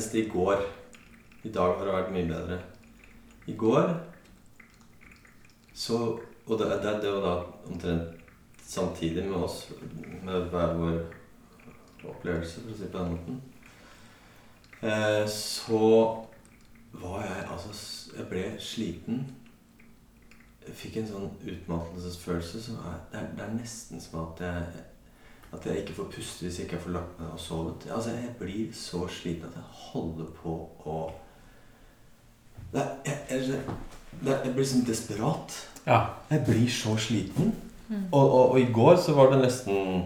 Senest i går. I dag har det vært mye bedre. I går så Og det, det, det var da omtrent samtidig med oss, med hver vår opplevelse, for å si på den måten. Eh, så var jeg altså Jeg ble sliten. Jeg fikk en sånn utmattelsesfølelse som er det, er det er nesten som at jeg at jeg ikke får puste hvis jeg ikke får lagt meg og sovet. Altså, Jeg blir så sliten at jeg holder på å det, er- jeg, jeg, det, er- jeg blir sånn desperat. Ja. Jeg blir så sliten. Og, og, og i går så var det nesten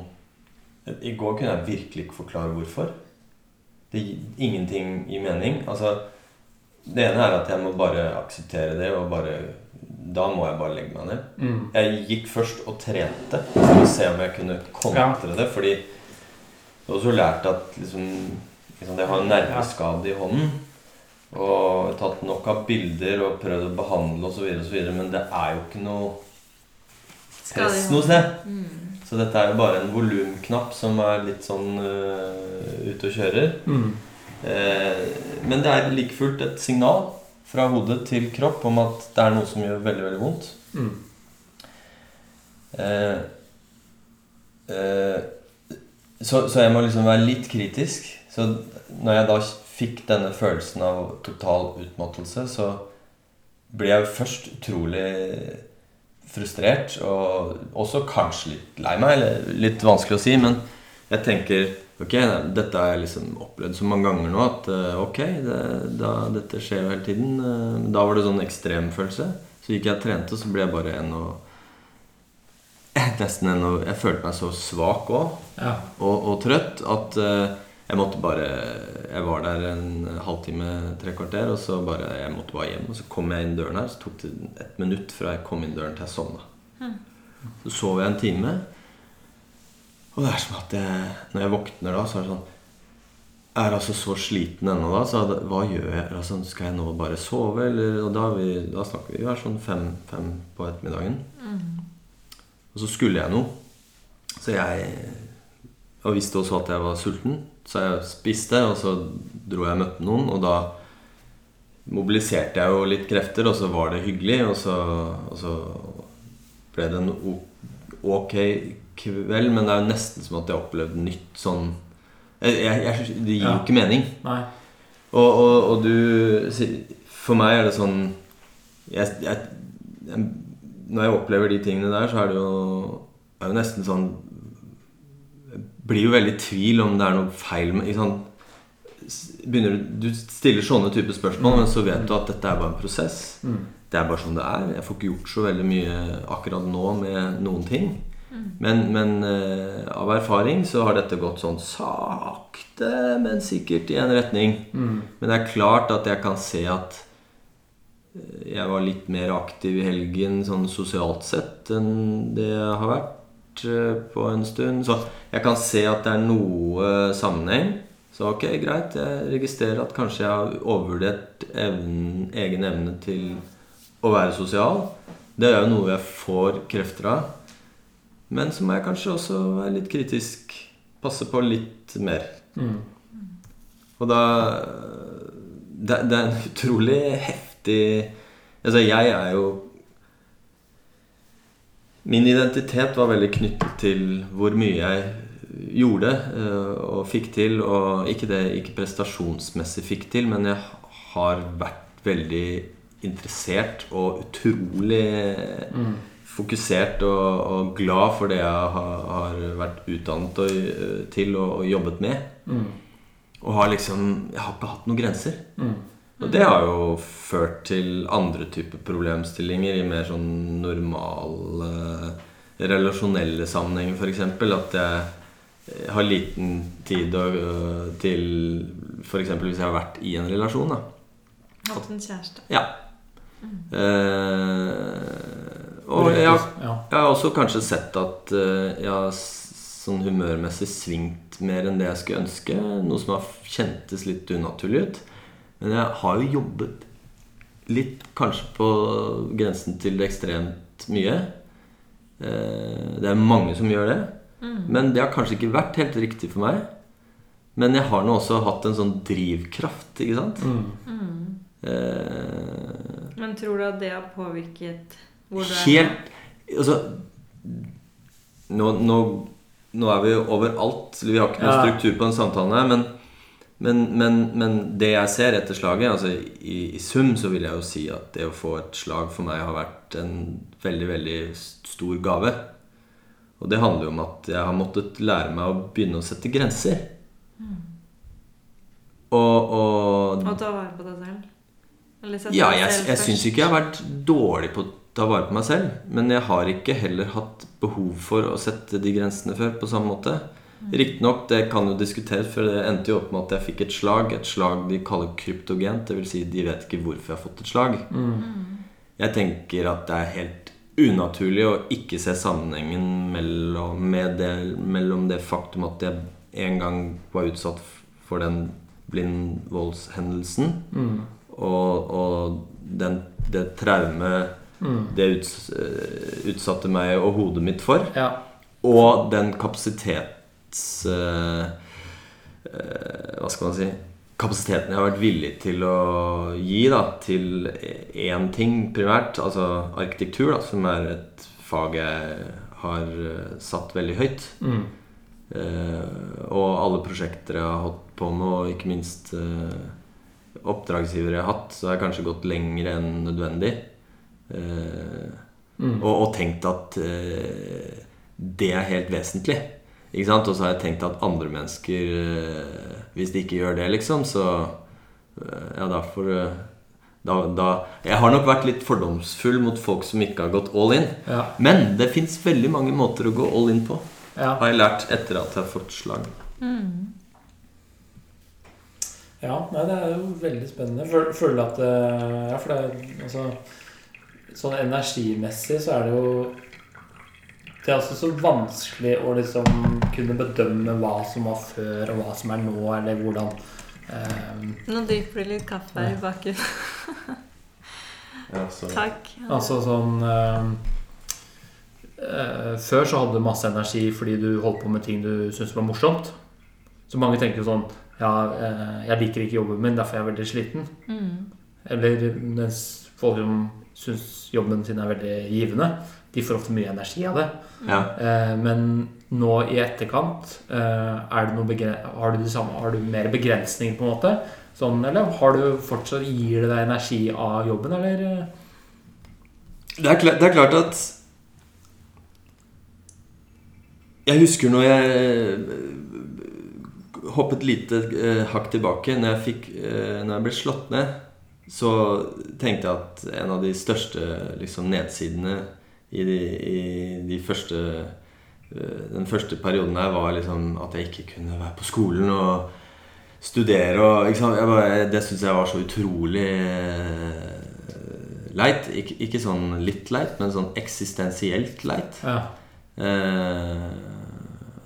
I går kunne jeg virkelig ikke forklare hvorfor. Det gir ingenting i mening. Altså Det ene er at jeg må bare akseptere det, og bare Da må jeg bare legge meg ned. Mm. Jeg gikk først og trente for å se om jeg kunne kontre det. Fordi jeg har også lært at liksom, liksom Jeg har en nerveskade i hånden. Og tatt nok av bilder og prøvd å behandle osv., men det er jo ikke noe press noe sted. Mm. Så dette er jo bare en volumknapp som er litt sånn uh, ute og kjører. Mm. Eh, men det er like fullt et signal fra hode til kropp om at det er noe som gjør veldig, veldig vondt. Mm. Eh, eh, så, så jeg må liksom være litt kritisk. Så når jeg da fikk denne følelsen av total utmattelse, så ble jeg først utrolig frustrert, og også kanskje litt lei meg. Eller litt vanskelig å si, men jeg tenker Ok, dette har jeg liksom opplevd så mange ganger nå at eh, ok, det, da, dette skjer jo hele tiden. Eh, Da var det sånn ekstremfølelse. Så gikk jeg og trente, og så ble jeg bare en og Nesten en og Jeg følte meg så svak òg, Ja. og, og trøtt, at eh, jeg måtte bare Jeg var der en halvtime, tre kvarter, og så bare Jeg måtte bare hjem. Og så kom jeg inn døren her, så tok det et minutt fra jeg kom inn døren til jeg sovna. Så sov jeg en time. Og det er som at jeg, når jeg våkner da, så er det sånn Jeg er altså så sliten ennå da, så hva gjør jeg? Altså, skal jeg nå bare sove, eller Og da, vi, da snakker vi jo her sånn fem, fem på ettermiddagen. Og så skulle jeg noe. Så jeg Og visste også at jeg var sulten. Så jeg spiste, og så dro jeg og møtte noen, og da mobiliserte jeg jo litt krefter, og så var det hyggelig, og så, og så ble det en ok kveld, men det er jo nesten som at jeg har opplevd nytt sånn jeg, jeg, jeg, Det gir jo Ja. ikke mening. Nei. Og, og, og du For meg er det sånn jeg, Når jeg opplever de tingene der, så er det jo, er jo nesten sånn Jeg blir jo veldig i tvil om det er noe feil med sant? Begynner, du- stiller sånne typer spørsmål, men så vet du at dette er bare en prosess. Mm. Det er bare sånn det er. Jeg får ikke gjort så veldig mye akkurat nå med noen ting. Men, men uh, av erfaring så har dette gått sånn sakte, men sikkert i en retning. Mm. Men det er klart at jeg kan se at eh, jeg var litt mer aktiv i helgen sånn sosialt sett enn det jeg har vært uh, på en stund. Så jeg kan se at det er noe sammenheng. Så ok, greit. Jeg registrerer at kanskje jeg har overvurdert evnen, egen evne til å være sosial. Det er jo noe jeg får krefter av. Men så må jeg kanskje også være litt kritisk. Passe på litt mer. Mm. Og da det, det er en utrolig heftig Altså, jeg er jo Min identitet var veldig knyttet til hvor mye jeg gjorde eh, og fikk til. Og ikke det ikke prestasjonsmessig fikk til, men jeg har vært veldig interessert og utrolig Mm. Fokusert og, og glad for det jeg har, har vært utdannet og, eh, til og, og jobbet med. Mm. Og har liksom Jeg har ikke hatt noen grenser. Mm. Og det har jo ført til andre typer problemstillinger i mer sånn normale relasjonelle sammenhenger, f.eks. At jeg har liten tid å, til F.eks. hvis jeg har vært i en relasjon. da Hatt en kjæreste. Ja. Eh, og jeg, jeg har også kanskje sett at eh, jeg har sånn humørmessig svingt mer enn det jeg skulle ønske. Noe som har kjentes litt unaturlig ut. Men jeg har jo jobbet litt kanskje på grensen til ekstremt mye. Eh, det er mange som gjør det. Men det har kanskje ikke vært helt riktig for meg. Men jeg har nå også hatt en sånn drivkraft, ikke sant? Mm. Eh, Men tror du at det har påvirket helt Altså nå, nå, nå er vi overalt. Vi har ikke noen Ja. struktur på den samtalen her, men, men, men, men det jeg ser etter slaget altså i, I sum så vil jeg jo si at det å få et slag for meg har vært en veldig, veldig stor gave. Og det handler jo om at jeg har måttet lære meg å begynne å sette grenser. Og, og Og ta vare på deg selv? Eller sette ja, jeg, jeg syns ikke jeg har vært dårlig på ta vare på meg selv. Men jeg har ikke heller hatt behov for å sette de grensene før på samme måte. Riktignok, det kan jo diskuteres, for det endte jo opp med at jeg fikk et slag. Et slag de kaller kryptogent. Dvs. Si de vet ikke hvorfor jeg har fått et slag. Jeg tenker at det er helt unaturlig å ikke se sammenhengen mellom, det, mellom det faktum at jeg en gang var utsatt for den blindvoldshendelsen, Mm. og, og den, det traumet Mm. det uts, eh, utsatte meg og hodet mitt for. Ja. Og den kapasitets Uh, Hva skal man si Kapasiteten jeg har vært villig til å gi da til én ting primært, altså arkitektur, da, som er et fag jeg har satt veldig høyt. Mm. Uh, og alle prosjekter jeg har holdt på med, og ikke minst oppdragsgivere jeg har hatt, så har jeg kanskje gått lenger enn nødvendig. Eh, Mm. og, og tenkt at eh, det er helt vesentlig. Ikke sant? Og så har jeg tenkt at andre mennesker eh, Hvis de ikke gjør det, liksom, så Ja, da får da, da Jeg har nok vært litt fordomsfull mot folk som ikke har gått all in. Ja. Men det fins veldig mange måter å gå all in på, Ja. har jeg lært etter at jeg har fått slag. Ja, nei, det er jo veldig spennende. Føl- Føler at eh, Ja, for det er altså Sånn energimessig så er det jo Det er også så vanskelig å liksom kunne bedømme hva som var før, og hva som er nå, eller hvordan um, Nå dypper det litt kaffe her i bakgrunnen. Ja, Takk. Takk. Altså sånn um, uh, Før så hadde du masse energi fordi du holdt på med ting du syntes var morsomt. Så mange tenker jo sånn Ja, uh, jeg liker ikke jobben min, derfor er jeg veldig sliten. Mm. Eller mens folk som syns jobben sin er veldig givende, de får ofte mye energi av det. Ja. Eh, men nå i etterkant, eh, det noe har, du samme, har du mer begrensninger, på en måte? Sånn, eller har du fortsatt gir det deg energi av jobben, eller? Det er, klart, det er klart at Jeg husker når jeg eh, hoppet lite eh, hakk tilbake. Når jeg, fikk, eh, når jeg ble slått ned, så tenkte jeg at en av de største liksom, nedsidene i de, i de første eh, Den første perioden her var liksom at jeg ikke kunne være på skolen og studere og bare, Det syns jeg var så utrolig eh, leit. Ikke, ikke sånn litt leit, men sånn eksistensielt leit. Ja. Eh,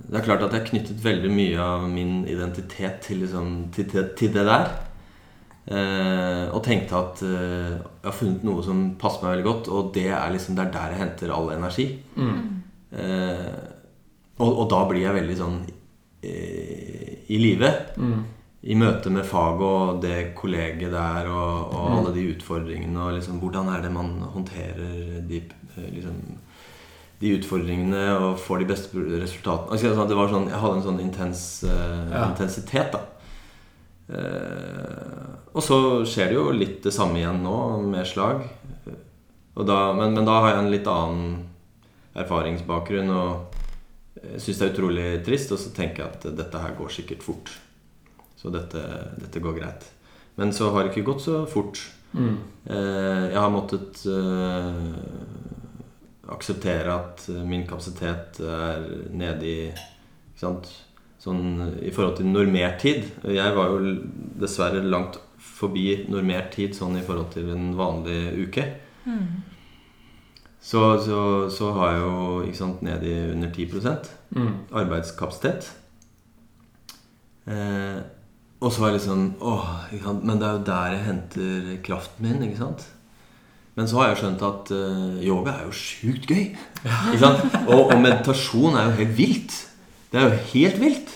det er klart at jeg knyttet veldig mye av min identitet til, liksom, til, til, til det der. Eh, og tenkte at eh, jeg har funnet noe som passer meg veldig godt, og det er liksom det er der jeg henter all energi. Mm. Eh, og, og da blir jeg veldig sånn i live. Mm. I møte med faget og det kollegiet der og, og Mm. alle de utfordringene og liksom hvordan er det man håndterer de, liksom, de utfordringene og får de beste resultatene. Altså, det var sånn, jeg hadde en sånn intens eh, Ja. intensitet, da. Eh, og så skjer det jo litt det samme igjen nå, med slag. Da, men, men da har jeg en litt annen erfaringsbakgrunn og syns det er utrolig trist. Og så tenker jeg at dette her går sikkert fort. Så dette, dette går greit. Men så har det ikke gått så fort. Mm. Eh, jeg har måttet eh, akseptere at min kapasitet er nede i ikke sant? Sånn i forhold til normert tid. Jeg var jo dessverre langt forbi normert tid sånn i forhold til en vanlig uke. Så, så, så har jeg jo ikke sant, ned i under 10 Mm. arbeidskapasitet. Eh, og så var jeg liksom Åh? Men det er jo der jeg henter kraften min, ikke sant? Men så har jeg skjønt at eh, yoga er jo sjukt gøy. Sant? Og, og meditasjon er jo helt vilt. Det er jo helt vilt.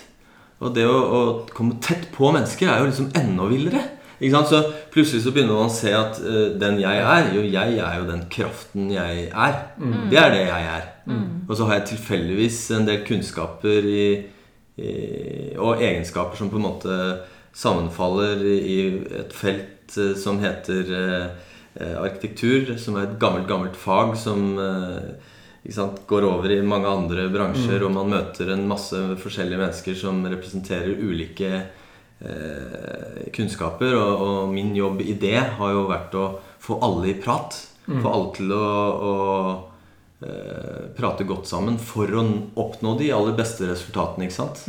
Og det å, å komme tett på mennesker er jo liksom enda villere. Så plutselig så begynner man å se at uh, den jeg er Jo, jeg er jo den kraften jeg er. Det er det jeg er. Og så har jeg tilfeldigvis en del kunnskaper i, i, og egenskaper som på en måte sammenfaller i et felt uh, som heter eh, arkitektur, som er et gammelt, gammelt fag som ikke sant, går over i mange andre bransjer, og man møter en masse forskjellige mennesker som representerer ulike eh, kunnskaper. Og, og min jobb i det har jo vært å få alle i prat. Få alle til å, å eh, prate godt sammen for å oppnå de aller beste resultatene. ikke sant?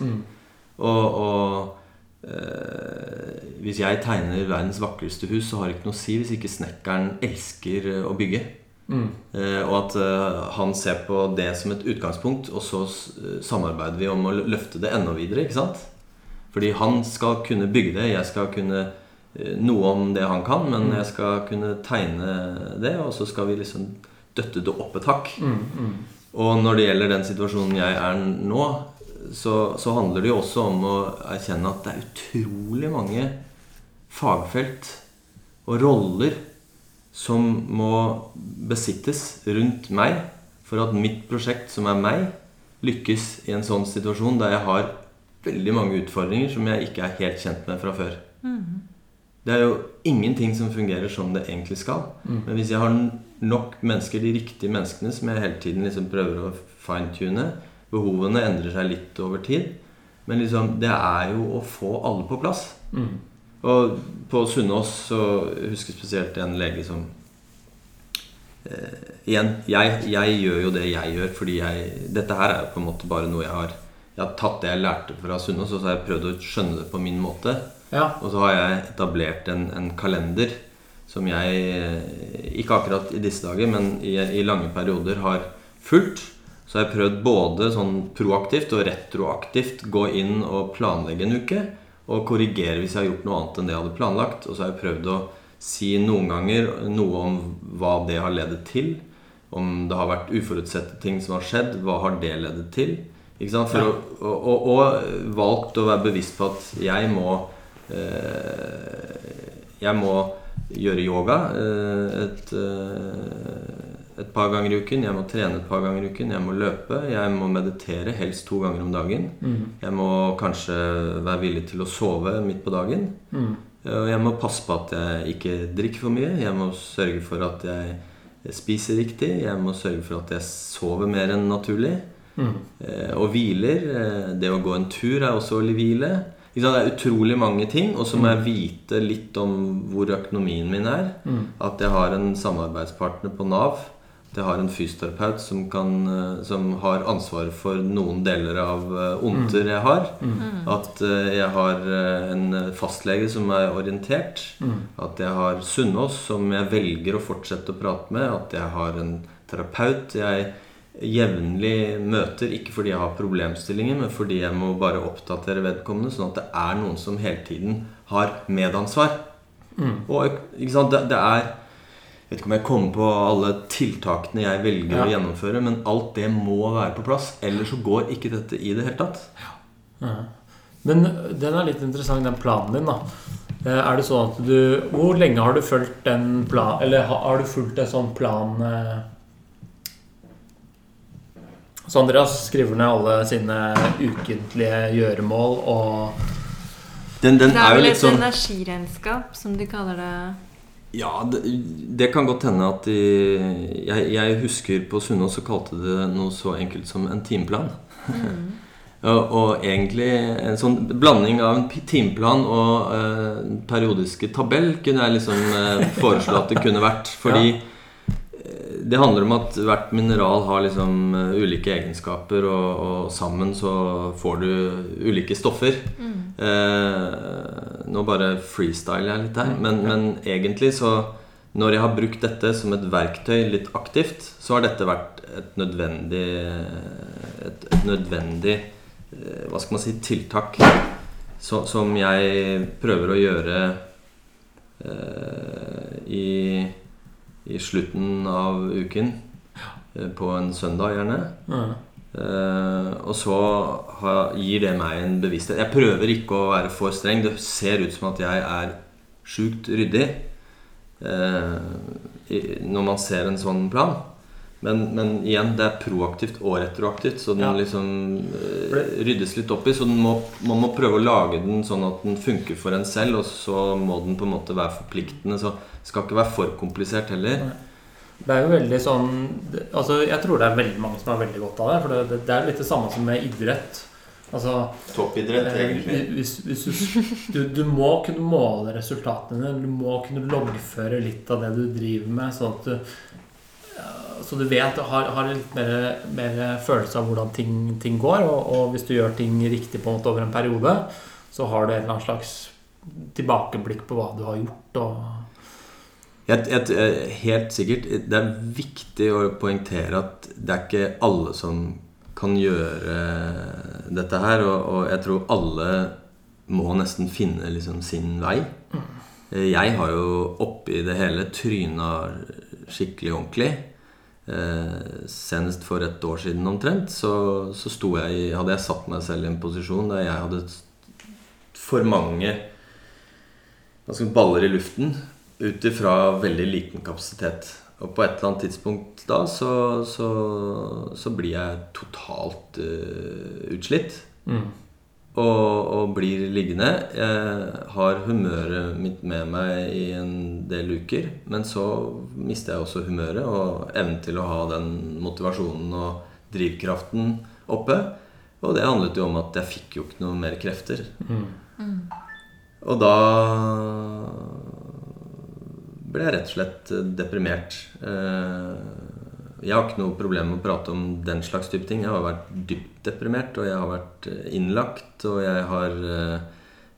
Og, og eh, hvis jeg tegner verdens vakreste hus, så har det ikke noe å si hvis ikke snekkeren elsker å bygge. Mm. Eh, og at eh, han ser på det som et utgangspunkt, og så eh, samarbeider vi om å løfte det enda videre. ikke sant? Fordi han skal kunne bygge det, jeg skal kunne noe om det han kan, men jeg skal kunne tegne det, og så skal vi liksom døtte det opp et hakk. Mm, mm. Og når det gjelder den situasjonen jeg er nå, så, så handler det jo også om å erkjenne at det er utrolig mange fagfelt og roller som må besittes rundt meg for at mitt prosjekt, som er meg, lykkes i en sånn situasjon der jeg har veldig mange utfordringer som jeg ikke er helt kjent med fra før. Det er jo ingenting som fungerer som det egentlig skal. Men hvis jeg har nok mennesker, de riktige menneskene, som jeg hele tiden liksom prøver å fine-tune Behovene endrer seg litt over tid. Men liksom, det er jo å få alle på plass. Mm. Og på Sunnaas så husker jeg spesielt en lege som eh, Igjen, jeg, jeg gjør jo det jeg gjør fordi jeg Dette her er jo på en måte bare noe jeg har Jeg har tatt det jeg lærte fra Sunnaas, og så har jeg prøvd å skjønne det på min måte. Ja. Og så har jeg etablert en, en kalender som jeg eh, ikke akkurat i disse dager, men i, i lange perioder har fulgt. Så har jeg prøvd både sånn proaktivt og retroaktivt gå inn og planlegge en uke. Og korrigere hvis jeg har gjort noe annet enn det jeg hadde planlagt. Og så har jeg prøvd å si noen ganger noe om hva det har ledet til. Om det har vært uforutsette ting som har skjedd. Hva har det ledet til? For å, og, og, og valgt å være bevisst på at jeg må eh, Jeg må gjøre yoga eh, et, eh, et par ganger i uken. Jeg må trene et par ganger i uken. Jeg må løpe. Jeg må meditere helst to ganger om dagen. Mm. Jeg må kanskje være villig til å sove midt på dagen. Mm. Jeg må passe på at jeg ikke drikker for mye. Jeg må sørge for at jeg spiser riktig. Jeg må sørge for at jeg sover mer enn naturlig. Mm. Eh, Og hviler. Eh, Det å gå en tur er også å hvile. Det er utrolig mange ting. Og så må jeg vite litt om hvor økonomien min er. Mm. At jeg har en samarbeidspartner på Nav. Jeg har en fysioterapeut som, kan, eh, som har ansvar for noen deler av eh, ondter jeg har. At eh, jeg har en fastlege som er orientert. Mm. At jeg har Sunnaas som jeg velger å fortsette å prate med. At jeg har en terapeut jeg jevnlig møter. Ikke fordi jeg har problemstillinger, men fordi jeg må bare oppdatere vedkommende. Sånn at det er noen som hele tiden har medansvar. Mm. Og ikke sant, det, det er vet ikke om jeg kommer på alle tiltakene jeg velger Ja. å gjennomføre, men alt det må være på plass. Ellers så går ikke dette i det hele tatt. Ja. Men den er litt interessant, den planen din. da Eh, Er det sånn at du Hvor lenge har du fulgt den plan Eller har du fulgt en sånn plan eh? Så Andreas skriver ned alle sine ukentlige gjøremål og Den, den Det er er vel litt et sånn energiregnskap, som de kaller det. Ja, det, det kan godt hende at de, jeg, jeg husker på Sunnaas så kalte det noe så enkelt som en timeplan. og, og egentlig en sånn blanding av en timeplan og eh, periodiske tabell kunne jeg liksom eh, foreslå at det kunne vært. Fordi eh, det handler om at hvert mineral har liksom eh, ulike egenskaper, og, og sammen så får du ulike stoffer. Eh, nå bare freestyler jeg litt her, men, men egentlig så Når jeg har brukt dette som et verktøy litt aktivt, så har dette vært et nødvendig Et, et nødvendig eh, Hva skal man si tiltak så, som jeg prøver å gjøre eh, i, i slutten av uken. eh, På en søndag, gjerne. ja. Uh, og så har, gir det meg en bevissthet. Jeg prøver ikke å være for streng. Det ser ut som at jeg er sjukt ryddig uh, i- når man ser en sånn plan. Men, men igjen, det er proaktivt og retroaktivt, så den Ja. liksom uh, ryddes litt opp i. Så den må, man må prøve å lage den sånn at den funker for en selv, og så må den på en måte være forpliktende. Så det skal ikke være for komplisert heller. Det er jo veldig sånn Altså, jeg tror det er veldig mange som har veldig godt av det. For det, det, det er litt det samme som med idrett. Altså Toppidrett, egentlig. hvis, hvis du, du, du må kunne måle resultatene dine. Du må kunne loggføre litt av det du driver med, sånn at du så du vet har, har litt mer, mer følelse av hvordan ting, ting går. Og, og hvis du gjør ting riktig på en måte over en periode, så har du en eller annen slags tilbakeblikk på hva du har gjort. Jeg, jeg, jeg- helt sikkert Det er viktig å poengtere at det er ikke alle som kan gjøre dette her. Og, og jeg tror alle må nesten finne liksom sin vei. Jeg har jo oppi det hele tryna skikkelig ordentlig. Eh, senest for et år siden omtrent så, så jeg hadde jeg satt meg selv i en posisjon der jeg hadde for mange si, baller i luften ut ifra veldig liten kapasitet. Og på et eller annet tidspunkt da så, så, så blir jeg totalt uh, utslitt. mm, Og, og blir liggende. Jeg har humøret mitt med meg i en del uker. Men så mister jeg også humøret og evnen til å ha den motivasjonen og drivkraften oppe. Og det handlet jo om at jeg fikk jo ikke noe mer krefter. mm, Og da ble jeg rett og slett deprimert. Eh, Jeg har ikke noe problem med å prate om den slags type ting. Jeg har vært dypt deprimert, og jeg har vært innlagt, og jeg har eh,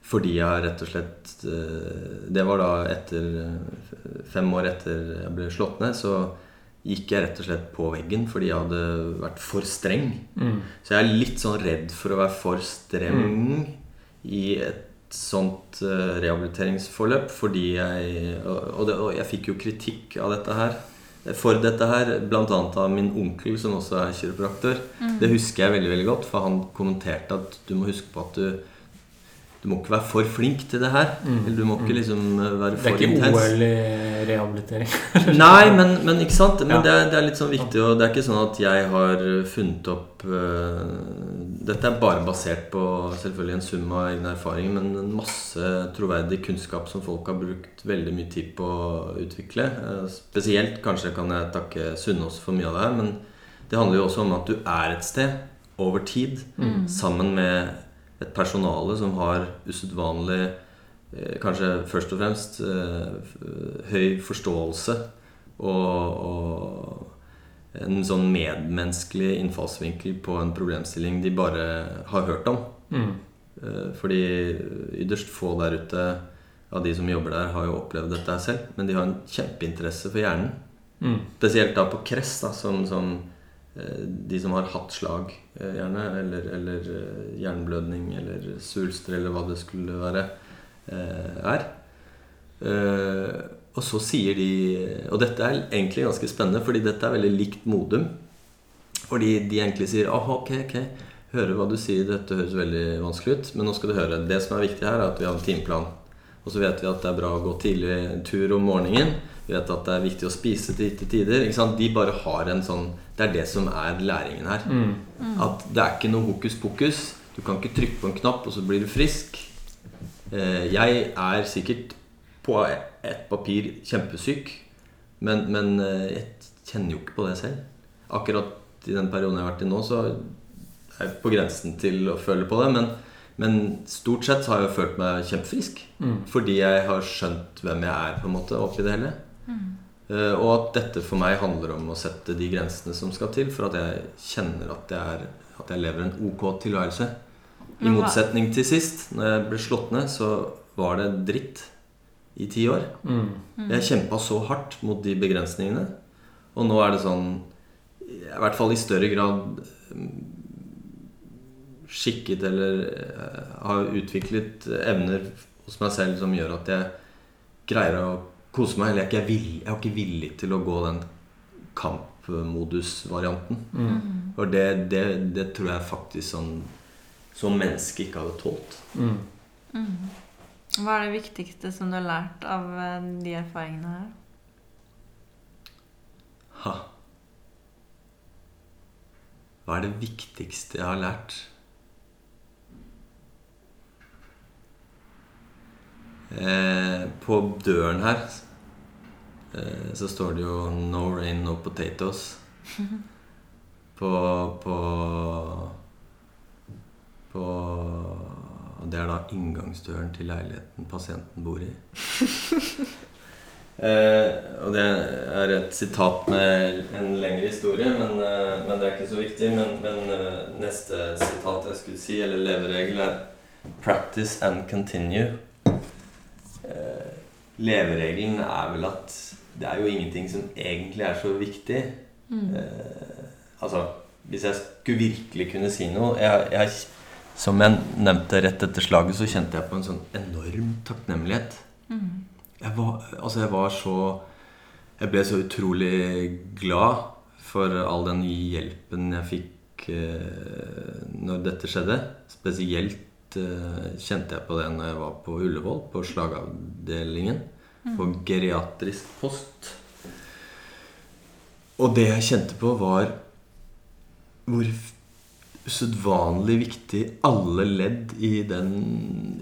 Fordi jeg har rett og slett eh, Det var da etter eh, Fem år etter jeg ble slått ned, så gikk jeg rett og slett på veggen fordi jeg hadde vært for streng. mm, Så jeg er litt sånn redd for å være for streng i et sånt eh, rehabiliteringsforløp fordi jeg og, det, og jeg fikk jo kritikk av dette her. For dette her, bl.a. av min onkel, som også er kiropraktor. Det husker jeg veldig veldig godt, for han kommenterte at du må huske på at du du må ikke være for flink til det her. Mm. Eller du må ikke liksom være for intens. Det er ikke. OL i rehabilitering. Nei, men, men ikke sant? Men Ja. det, er, det er litt sånn viktig, og det er ikke sånn at jeg har funnet opp uh, Dette er bare basert på selvfølgelig en sum av egne erfaringer, men en masse troverdig kunnskap som folk har brukt veldig mye tid på å utvikle. Uh, Spesielt kanskje kan jeg takke Sunnaas for mye av det her, men det handler jo også om at du er et sted over tid sammen med et personale som har usedvanlig eh, Kanskje først og fremst eh, høy forståelse og, og en sånn medmenneskelig innfallsvinkel på en problemstilling de bare har hørt om. Mm. Eh, Fordi ytterst få der ute av de som jobber der, har jo opplevd dette selv. Men de har en kjempeinteresse for hjernen. Mm. Spesielt da på kress, da, som, som de som har hatt slag, eh, gjerne, eller, eller eh, hjerneblødning, eller svulster, eller hva det skulle være, eh, er. Eh, og så sier de Og dette er egentlig ganske spennende, fordi dette er veldig likt Modum. Fordi de egentlig sier aha, ok, ok, hører hva du sier, dette høres veldig vanskelig ut, men nå skal du høre. Det som er viktig her, er at vi har en timeplan. Og så vet vi at det er bra å gå tidlig tur om morgenen. Vi vet at det er viktig å spise til gitte tider. Ikke sant? De bare har en sånn Det er det som er læringen her. Mm. At det er ikke noe hokus pokus. Du kan ikke trykke på en knapp, og så blir du frisk. Eh, Jeg er sikkert på ett papir kjempesyk, men, men eh, jeg kjenner jo ikke på det selv. Akkurat i den perioden jeg har vært i nå, så er jeg på grensen til å føle på det. Men, men stort sett så har jeg jo følt meg kjempefrisk. Mm. Fordi jeg har skjønt hvem jeg er på en måte oppi det hele. Eh, og at dette for meg handler om å sette de grensene som skal til for at jeg kjenner at jeg, er, at jeg lever en ok tilværelse. I motsetning til sist, når jeg ble slått ned, så var det dritt i ti år. Mm. Jeg kjempa så hardt mot de begrensningene. Og nå er det sånn I hvert fall i større grad mm, skikket eller eh, har utviklet evner hos meg selv som gjør at jeg greier å kose meg. Eller jeg er ikke, villig, jeg er ikke villig til å gå den kamp toppmodus-varianten. Mm. Og det, det, det tror jeg faktisk sånn som menneske ikke hadde tålt. Mm. Mm. Hva er det viktigste som du har lært av eh, de erfaringene her? Ha. Hva er det viktigste jeg har lært? Eh, på døren her så står det jo 'No rain, no potatoes'. På På På og Det er da inngangsdøren til leiligheten pasienten bor i. Eh, og det er et sitat med en lengre historie, men, eh, men det er ikke så viktig. Men, men eh, neste sitat jeg skulle si, eller leveregel, er 'practice and continue'. Eh, leveregelen er vel at det er jo ingenting som egentlig er så viktig. Mm. Eh, altså, hvis jeg skulle virkelig kunne si noe jeg, jeg, Som jeg nevnte rett etter slaget, så kjente jeg på en sånn enorm takknemlighet. Mm. Jeg var, altså jeg var så Jeg ble så utrolig glad for all den hjelpen jeg fikk eh, når dette skjedde. Spesielt eh, kjente jeg på det når jeg var på Ullevål, på slagavdelingen. På geriatrisk post. Og det jeg kjente på, var hvor usedvanlig viktig alle ledd i den,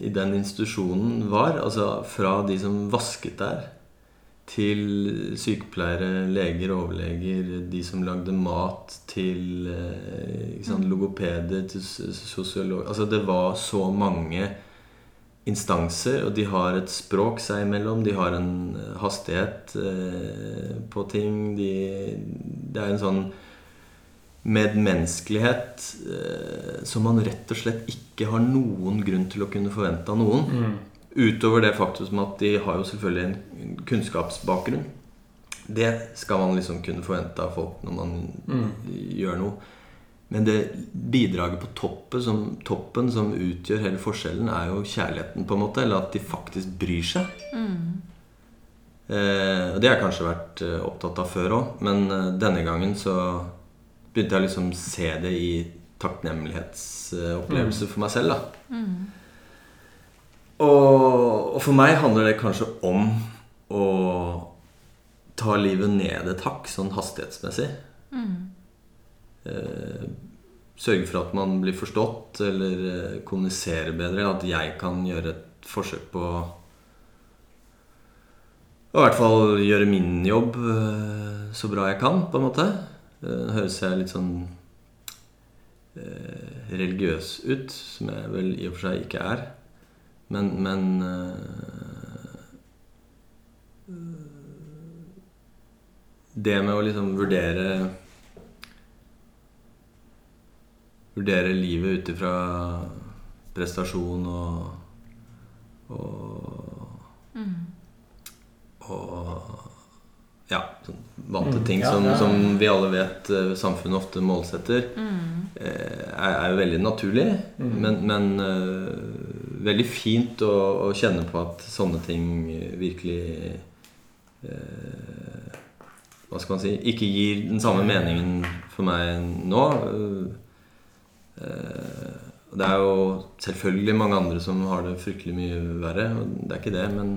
i den institusjonen var. Altså fra de som vasket der, til sykepleiere, leger, overleger, de som lagde mat, til eh, sant, logopeder, til sosiologer Altså det var så mange instanser, og de har et språk seg imellom. De har en eh, hastighet eh, på ting. De, det er en sånn medmenneskelighet eh, som man rett og slett ikke har noen grunn til å kunne forvente av noen. Mm. Utover det faktum at de har jo selvfølgelig en kunnskapsbakgrunn. Det skal man liksom kunne forvente av folk når man Mm. gjør noe. Men det bidraget på toppen som, toppen som utgjør hele forskjellen, er jo kjærligheten, på en måte. Eller at de faktisk bryr seg. Mm. Eh, det har jeg kanskje vært eh, opptatt av før òg, men eh, denne gangen så begynte jeg liksom se det i takknemlighetsopplevelse for meg selv. da Mm. og, og for meg handler det kanskje om å ta livet ned et hakk, sånn hastighetsmessig. Mm. Eh, sørge for at man blir forstått, eller eh, kommuniserer bedre. At jeg kan gjøre et forsøk på å i hvert fall gjøre min jobb eh, så bra jeg kan, på en måte. Eh, høres jeg litt sånn eh, religiøs ut, som jeg vel i og for seg ikke er. Men, men eh, Det med å liksom vurdere Vurdere livet ut ifra prestasjon og, og Mm. og ja, sånn vante Mm, ting ja, som, ja, som vi alle vet eh, samfunnet ofte målsetter, Mm. eh, er, er jo veldig naturlig. Mm. Men, men uh, veldig fint å, å kjenne på at sånne ting virkelig uh, Hva skal man si Ikke gir den samme meningen for meg nå. Eh, og det er jo selvfølgelig mange andre som har det fryktelig mye verre. Det er ikke det, men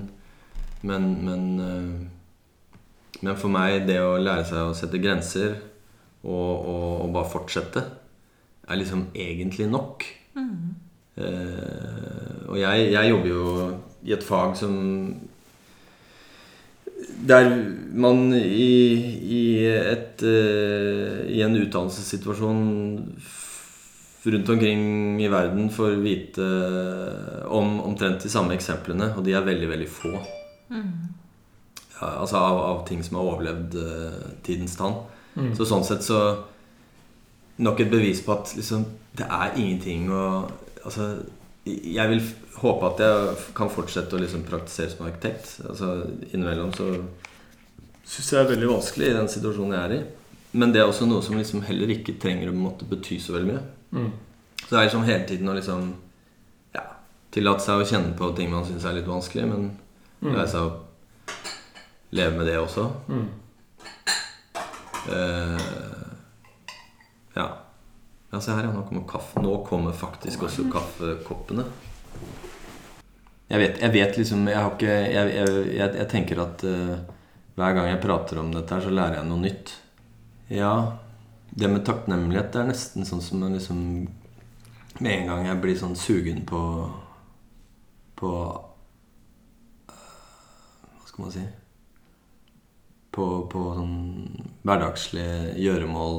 Men, men, eh, men for meg, det å lære seg å sette grenser og, og, og bare fortsette, er liksom egentlig nok. Mm. Eh, og jeg, jeg jobber jo i et fag som Der man i, i, et, uh, i en utdannelsessituasjon rundt omkring i verden får vite om omtrent de samme eksemplene, og de er veldig, veldig få. Mm. Ja, altså av, av ting som har overlevd uh, tidens tann. Mm. Så sånn sett så Nok et bevis på at liksom, det er ingenting å Altså, jeg vil håpe at jeg kan fortsette å liksom praktisere som arkitekt. Altså, Innimellom så syns jeg det er veldig vanskelig i den situasjonen jeg er i. Men det er også noe som liksom heller ikke trenger å måtte bety så veldig mye. Mm. Så det er liksom hele tiden å liksom ja, tillate seg å kjenne på ting man syns er litt vanskelig, men Mm. lære seg å leve med det også. Mm. Uh, ja. Ja, se her, ja. Nå kommer kaffe. Nå kommer faktisk også kaffekoppene. Jeg vet, jeg vet liksom Jeg har ikke Jeg, jeg, jeg, jeg tenker at uh, hver gang jeg prater om dette her, så lærer jeg noe nytt. Ja, det med takknemlighet det er nesten sånn som man liksom Med en gang jeg blir sånn sugen på På øh, Hva skal man si På, på sånn hverdagslige gjøremål,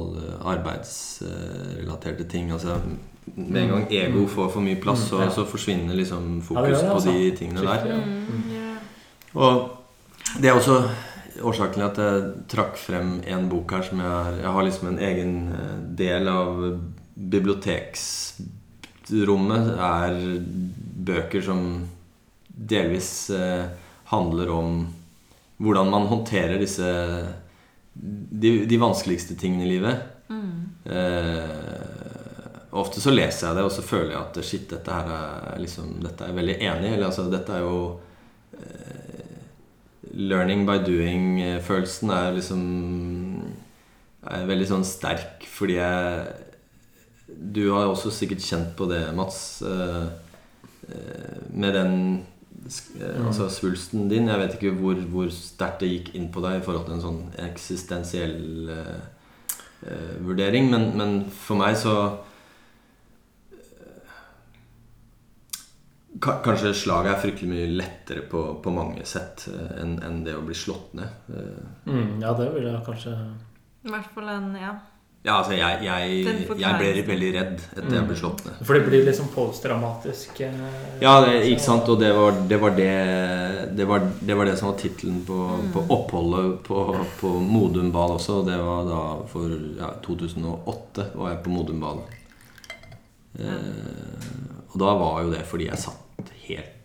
arbeidsrelaterte ting. Altså med en gang ego får for mye plass, så, Mm, ja. så forsvinner liksom Ja, det fokus på de altså. tingene der. Mm, ja. Og det er også årsaken til at jeg trakk frem en bok her som jeg har Jeg har liksom en egen eh, del av biblioteksrommet er bøker som delvis eh, handler om hvordan man håndterer disse de, de vanskeligste tingene i livet. Mm. Eh, ofte så leser jeg det, og så føler jeg at shit, dette her er liksom Dette er jeg veldig enig i. Eller altså, dette er jo Learning by doing-følelsen er liksom er veldig sånn sterk, fordi jeg Du har også sikkert kjent på det, Mats, eh, eh, med den eh, Mm. altså svulsten din. Jeg vet ikke hvor, hvor sterkt det gikk inn på deg i forhold til en sånn eksistensiell eh, eh, vurdering, men, men for meg så eh, ka- Kanskje slaget er fryktelig mye lettere på, på mange sett eh, enn en det å bli slått ned. Eh, Mm, ja, det vil jeg kanskje I hvert fall en Ja. Ja, altså, jeg, jeg, jeg ble veldig redd etter jeg ble slått ned. For det blir liksom postdramatisk? eh, Ja, det, ikke sant, og det var det, var det, det, var, det, var det som var tittelen på, på oppholdet på, på Modum Ball også. Det var da for ja, 2008 var jeg på Modum Ball. Eh, og da var jo det fordi jeg satt helt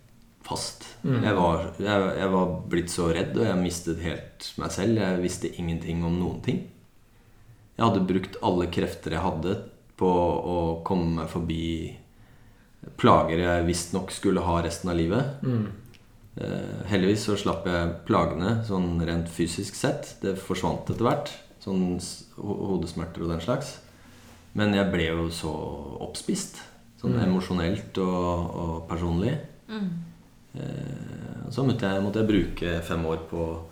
fast. Mm. Jeg, var, jeg, jeg var blitt så redd, og jeg mistet helt meg selv. Jeg visste ingenting om noen ting. Jeg hadde brukt alle krefter jeg hadde på å komme meg forbi plager jeg visstnok skulle ha resten av livet. Mm. Eh, heldigvis så slapp jeg plagene sånn rent fysisk sett. Det forsvant etter hvert. Sånn hodesmerter og den slags. Men jeg ble jo så oppspist. Sånn Mm. emosjonelt og, og personlig. Mm. Eh, så måtte jeg, måtte jeg bruke fem år på å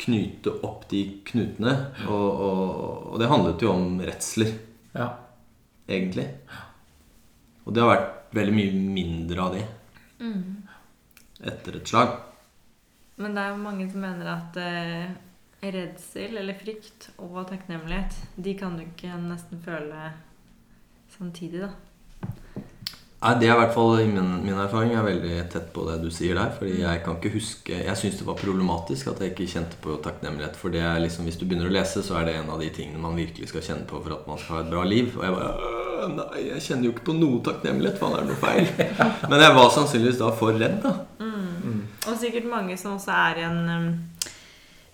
knyte opp de knutene. Og, og, og det handlet jo om redsler, Ja. egentlig. Og det har vært veldig mye mindre av de Mm. etter et slag. Men det er jo mange som mener at eh, redsel eller frykt og takknemlighet, de kan du ikke nesten føle samtidig, da. Nei, Det er i hvert fall min, min erfaring er veldig tett på det du sier der. Fordi jeg kan ikke huske Jeg syns det var problematisk at jeg ikke kjente på takknemlighet. For det er liksom, hvis du begynner å lese, så er det en av de tingene man virkelig skal kjenne på for at man skal ha et bra liv. Og jeg bare «Øh, Nei, jeg kjenner jo ikke på noe takknemlighet. Faen, er det noe feil? Men jeg var sannsynligvis da for redd, da. Mm. Og sikkert mange som også er i en um,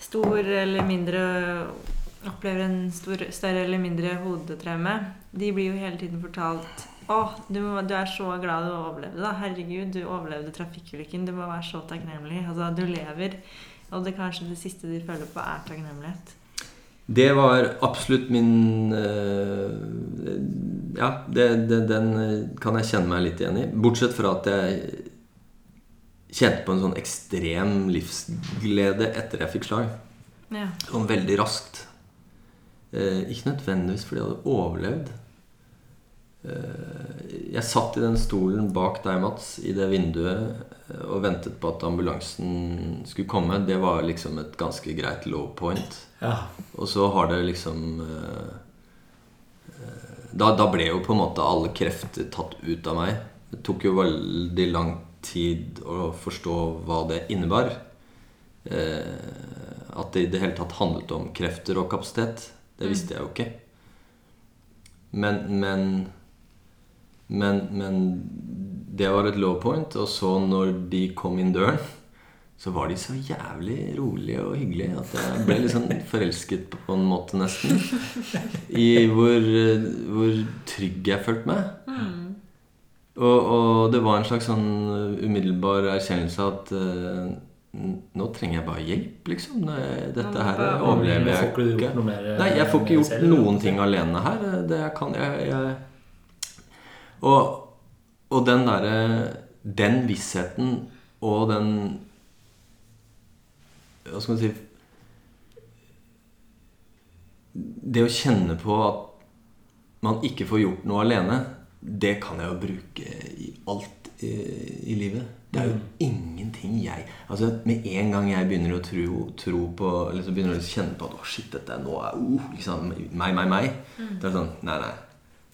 stor eller mindre Opplever en stor, større eller mindre hodetraume. De blir jo hele tiden fortalt å, du, du er så glad du overlevde. da Herregud, du overlevde trafikkulykken. Du må være så takknemlig. Altså, du lever. Og det kanskje det siste de føler på, er takknemlighet. Det var absolutt min øh, Ja, det, det, den øh, kan jeg kjenne meg litt igjen i. Bortsett fra at jeg kjente på en sånn ekstrem livsglede etter jeg fikk slag. Ja. Sånn veldig raskt. Eh, ikke nødvendigvis fordi jeg hadde overlevd. Eh, jeg satt i den stolen bak deg, Mats, i det vinduet eh, og ventet på at ambulansen skulle komme. Det var liksom et ganske greit low point. ja. Og så har det liksom eh, da, da ble jo på en måte alle krefter tatt ut av meg. Det tok jo veldig lang tid å forstå hva det innebar. Eh, at det i det hele tatt handlet om krefter og kapasitet. Det visste jeg jo ikke. Men, men men, men det var et low point. Og så når de kom inn døren, så var de så jævlig rolige og hyggelige at jeg ble litt sånn forelsket på, en måte, nesten. I hvor, eh, hvor trygg jeg følte meg. Og, og det var en slags sånn umiddelbar erkjennelse at uh, Nå trenger jeg bare hjelp, liksom. Det- Dette her overlever jeg ikke eh, Nei, jeg får ikke gjort noen ting alene her. Det jeg kan jeg, jeg og, og den derre Den vissheten og den Hva skal man si Det å kjenne på at man ikke får gjort noe alene, det kan jeg jo bruke i alt i, i livet. Det er jo ingenting jeg Altså Med en gang jeg begynner å tro, tro på Eller så begynner jeg å kjenne på at Å, shit, dette er nå er uh, liksom, Meg, meg, meg. Det er sånn Nei, nei.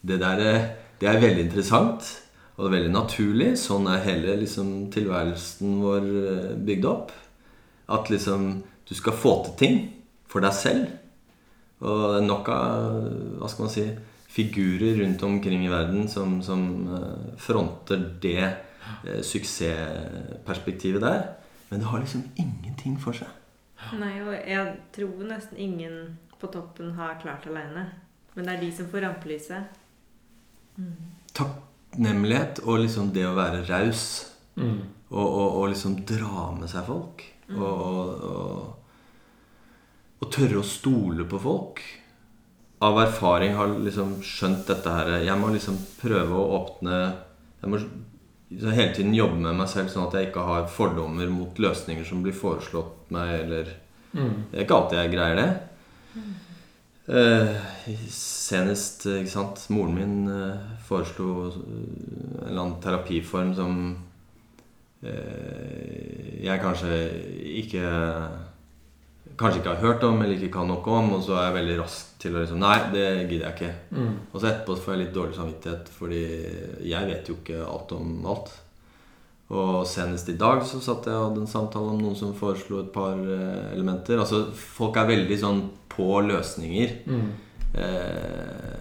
Det der eh, Det er veldig interessant. Og veldig naturlig. Sånn er hele liksom, tilværelsen vår eh, bygd opp. At liksom du skal få til ting for deg selv. Og det er nok av hva skal man si, figurer rundt omkring i verden som, som eh, fronter det eh, suksessperspektivet der. Men det har liksom ingenting for seg. Nei, og jeg tror nesten ingen på toppen har klart alene. Men det er de som får rampelyset. Takknemlighet og liksom det å være raus. Mm. Og, og, og liksom dra med seg folk. Og, og, og, og tørre å stole på folk. Av erfaring har liksom skjønt dette her Jeg må liksom prøve å åpne Jeg må så hele tiden jobbe med meg selv sånn at jeg ikke har fordommer mot løsninger som blir foreslått meg, eller Mm. Det er ikke alltid jeg greier det. Eh, senest, ikke sant Moren min eh, foreslo eh, en eller annen terapiform som eh, jeg kanskje ikke Kanskje ikke har hørt om eller ikke kan noe om, og så er jeg veldig rask til å liksom Nei, det gidder jeg ikke. Mm. Og så etterpå får jeg litt dårlig samvittighet, fordi jeg vet jo ikke alt om alt. Og senest i dag så satt jeg og hadde en samtale om noen som foreslo et par eh, elementer. Altså, folk er veldig sånn på løsninger. Mm. Eh,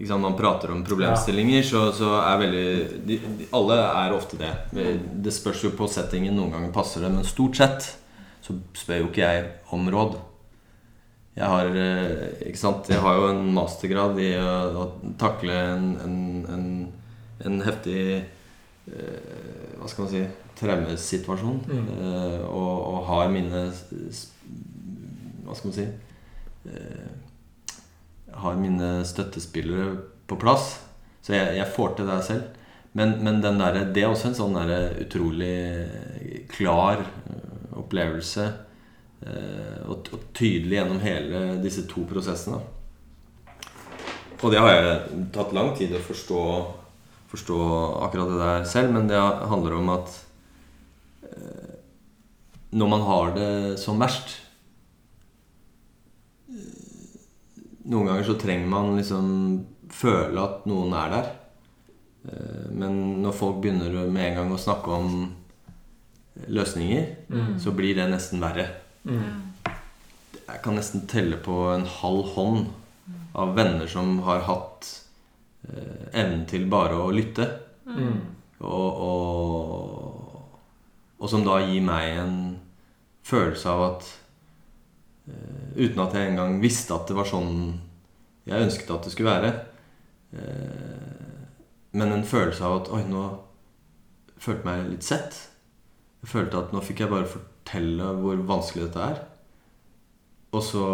ikke sant? Man prater om problemstillinger, så, så er veldig de, de, Alle er ofte det. Det spørs jo på settingen. Noen ganger passer det, men stort sett så spør jo ikke jeg om råd. Jeg har, eh, ikke sant? Jeg har jo en mastergrad i å, å takle en, en, en, en heftig eh, Hva skal man si traumesituasjon. Mm. Uh, og, og har mine Hva skal man si uh, Har mine støttespillere på plass. Så jeg, jeg får til det selv. Men, men den der, det er også en sånn der utrolig klar eh, opplevelse. Uh, Og, og tydelig gjennom hele disse to prosessene. Og det har jeg tatt lang tid å forstå, forstå akkurat det der selv, men det handler om at eh, når man har det som verst eh, Noen ganger så trenger man liksom føle at noen er der. Eh, Men når folk begynner med en gang å snakke om løsninger, Mm. så blir det nesten verre. Mm. Jeg kan nesten telle på en halv hånd av venner som har hatt evnen til bare å lytte. Mm. Og, og, og som da gir meg en følelse av at eh, Uten at jeg engang visste at det var sånn jeg ønsket at det skulle være. Eh, men en følelse av at Oi, nå følte jeg meg litt sett. Jeg følte at nå fikk jeg bare fortelle hvor vanskelig dette er. Og så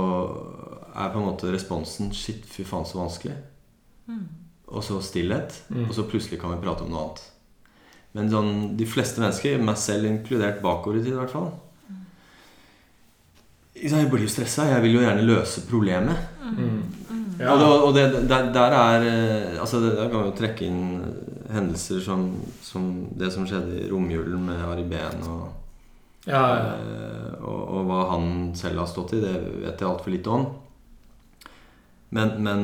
er på en måte responsen Shit, fy faen, så vanskelig. Og så stillhet. Mm. Og så plutselig kan vi prate om noe annet. Men sånn, de fleste mennesker, meg selv inkludert bakover i tid i hvert fall Jeg blir jo stressa. Jeg vil jo gjerne løse problemet. Mm. Ja. Og, det, og det, der, der er eh, Altså, det, der kan vi jo trekke inn hendelser som, som det som skjedde i romjulen med Ari Behn. Og, Ja, ja. eh, og, og hva han selv har stått i, det vet jeg altfor lite om. Men, men,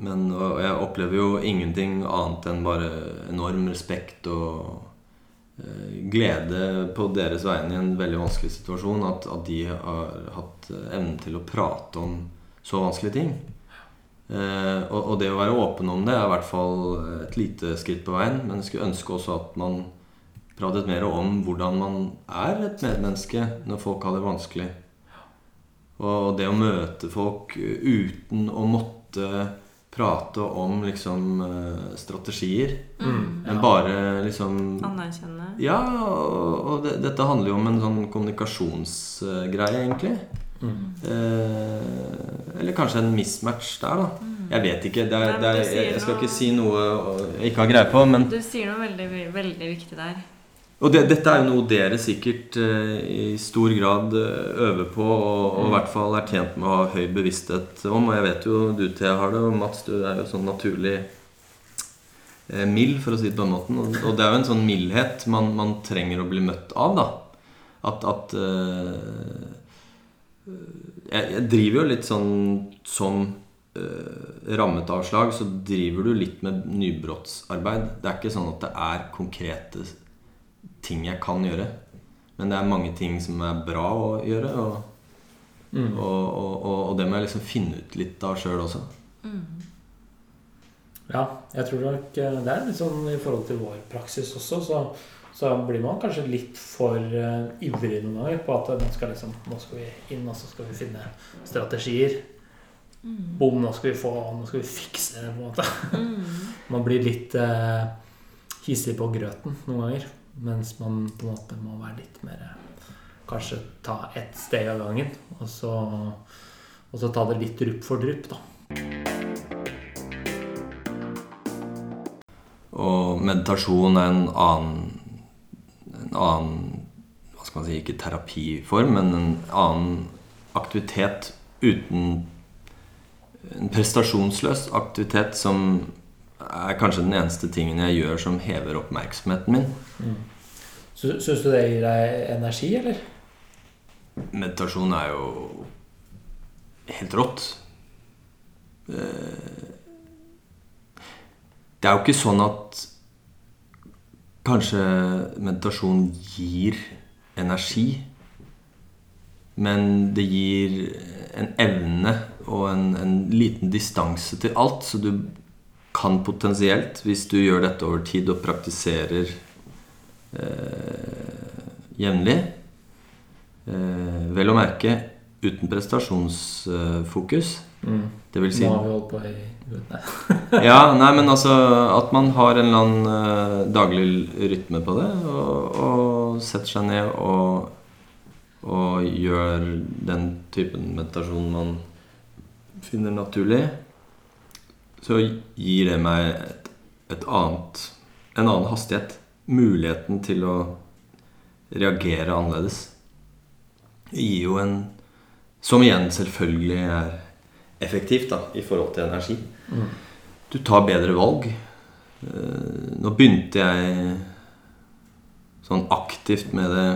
men jeg opplever jo ingenting annet enn bare enorm respekt og eh, glede på deres vegne i en veldig vanskelig situasjon. At, at de har hatt evnen til å prate om så vanskelige ting. Eh, og, og det å være åpen om det er i hvert fall et lite skritt på veien. Men jeg skulle ønske også at man pratet mer om hvordan man er et medmenneske når folk har det vanskelig. Og det å møte folk uten å måtte prate om liksom eh, strategier. Mm. Men Ja. bare liksom Anerkjenne. Ja, og, og det, dette handler jo om en sånn kommunikasjonsgreie, egentlig. Mm. Eh, eller kanskje en mismatch der, da. Mm. Jeg vet ikke. Det er, Nei, det er, jeg, jeg skal noe- ikke si noe jeg ikke har greie på, men Du sier noe veldig, veldig viktig der. Og det, dette er jo noe dere sikkert eh, i stor grad eh, øver på, og, og i hvert fall er tjent med å ha høy bevissthet om. Og jeg vet jo du Thea har det, og Mats du er jo sånn naturlig eh, mild, for å si det på den måten. Og, og det er jo en sånn mildhet man, man trenger å bli møtt av, da. At, at eh, jeg, jeg driver jo litt sånn som eh, rammet avslag, så driver du litt med nybrottsarbeid. Det er ikke sånn at det er konkrete ting jeg kan gjøre. Men det er mange ting som er bra å gjøre, og, Mm. og, og, og, og det må jeg liksom finne ut litt av sjøl også. Mm. Ja, jeg tror nok eh, det er litt sånn i forhold til vår praksis også, så, så blir man kanskje litt for uh, ivrig noen ganger på at nå skal, liksom, nå skal vi inn, og så skal vi finne strategier. Mm. Bom, nå skal vi få Nå skal vi fikse det, på en måte. Mm. Man blir litt uh, hissig på grøten noen ganger. Mens man på en måte må være litt mer Kanskje ta ett steg av gangen. Og så, og så ta det litt drypp for drypp, da. Og meditasjon er en annen, en annen Hva skal man si, ikke terapiform, men en annen aktivitet uten En prestasjonsløs aktivitet som er kanskje den eneste tingen jeg gjør som hever oppmerksomheten min. Mm. Syns du det gir deg energi, eller? Meditasjon er jo helt rått. Eh, Det er jo ikke sånn at kanskje meditasjon gir energi, men det gir en evne og en, en liten distanse til alt, så du kan potensielt, hvis du gjør dette over tid og praktiserer eh, jevnlig, Eh, vel å merke uten prestasjonsfokus. Mm. Det vil si Nå har vi holdt på i. Ja, nei, men altså At man har en eller annen eh, daglig rytme på det, og, og setter seg ned og, og gjør den typen meditasjon man finner naturlig, så gir det meg et, et annet en annen hastighet. Muligheten til å reagere annerledes. Det gir jo en Som igjen selvfølgelig er effektivt da, i forhold til energi. Mm. Du tar bedre valg. Eh, Nå begynte jeg sånn aktivt med det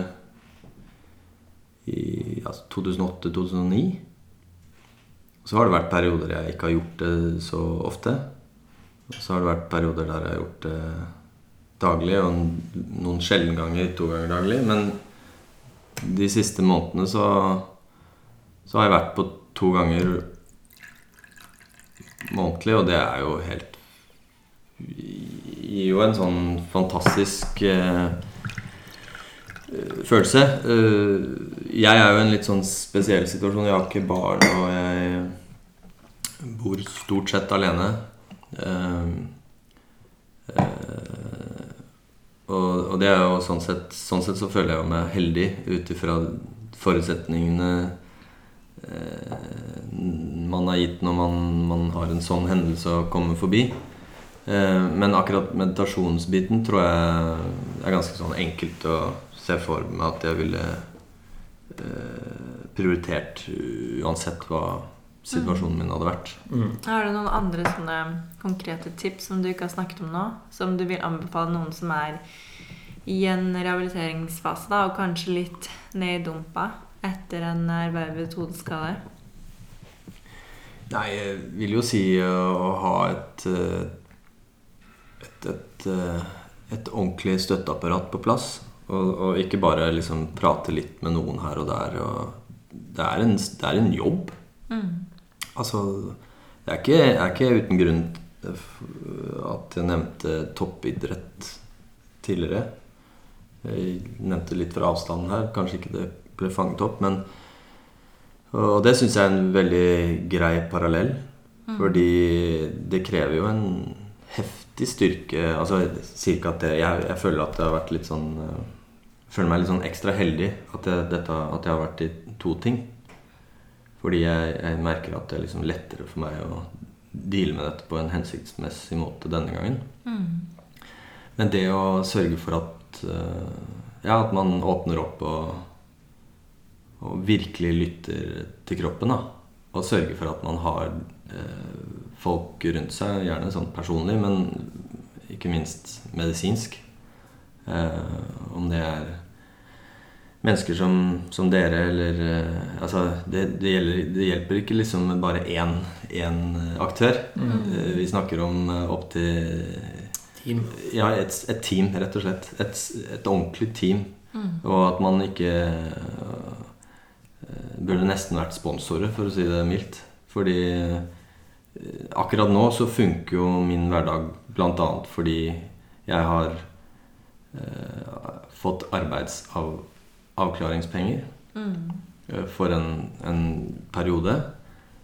i altså, 2008-2009. Så har det vært perioder jeg ikke har gjort det så ofte. Og så har det vært perioder der jeg har gjort det daglig, og noen sjelden ganger to ganger daglig. Men de siste månedene så, så har jeg vært på to ganger månedlig, og det er jo helt Gir jo en sånn fantastisk eh, følelse. Eh, jeg er jo i en litt sånn spesiell situasjon. Jeg har ikke barn, og jeg bor stort sett alene. Eh, eh, og, det er jo sånn sett Sånn sett så føler jeg meg heldig ut ifra forutsetningene eh, man har gitt når man, man har en sånn hendelse å komme forbi. Eh, men akkurat meditasjonsbiten tror jeg er ganske sånn enkelt å se for meg at jeg ville eh, prioritert uansett hva situasjonen min hadde vært. Mm. Har du noen andre sånne konkrete tips som du ikke har snakket om nå? Som du vil anbefale noen som er i en rehabiliteringsfase, da, og kanskje litt ned i dumpa etter en ervervet hodeskade? Nei, jeg vil jo si å, å ha et, eh, et, et, eh, et ordentlig støtteapparat på plass. Og, og ikke bare liksom prate litt med noen her og der. Og det, er en, det er en jobb. Mm. Altså, det er ikke, er ikke uten grunn at jeg nevnte toppidrett tidligere. Jeg nevnte litt fra avstanden her. Kanskje ikke det ble fanget opp, men Og det syns jeg er en veldig grei parallell. Fordi det krever jo en heftig styrke Altså jeg at det jeg, jeg føler at det har vært litt sånn eh, føler meg litt sånn ekstra heldig at jeg, dette, at jeg har vært i to ting. Fordi jeg, jeg merker at det er liksom lettere for meg å deale med dette på en hensiktsmessig måte denne gangen. Mm. Men det å sørge for at eh, Ja, at man åpner opp og, og virkelig lytter til kroppen, da. Og sørger for at man har eh, folk rundt seg, gjerne sånn personlig, men ikke minst medisinsk. Eh, om det er mennesker som, som dere, eller uh, Altså, det, det, gjelder, det hjelper ikke liksom med bare én, én aktør. Mm. Uh, vi snakker om opp opptil Team. ja, et, et team, rett og slett. Et, et ordentlig team. Mm. Og at man ikke Burde nesten vært sponsorer, for å si det mildt. Fordi akkurat nå så funker jo min hverdag bl.a. fordi jeg har fått arbeidsavklaringspenger Mm. øh, for en, en periode.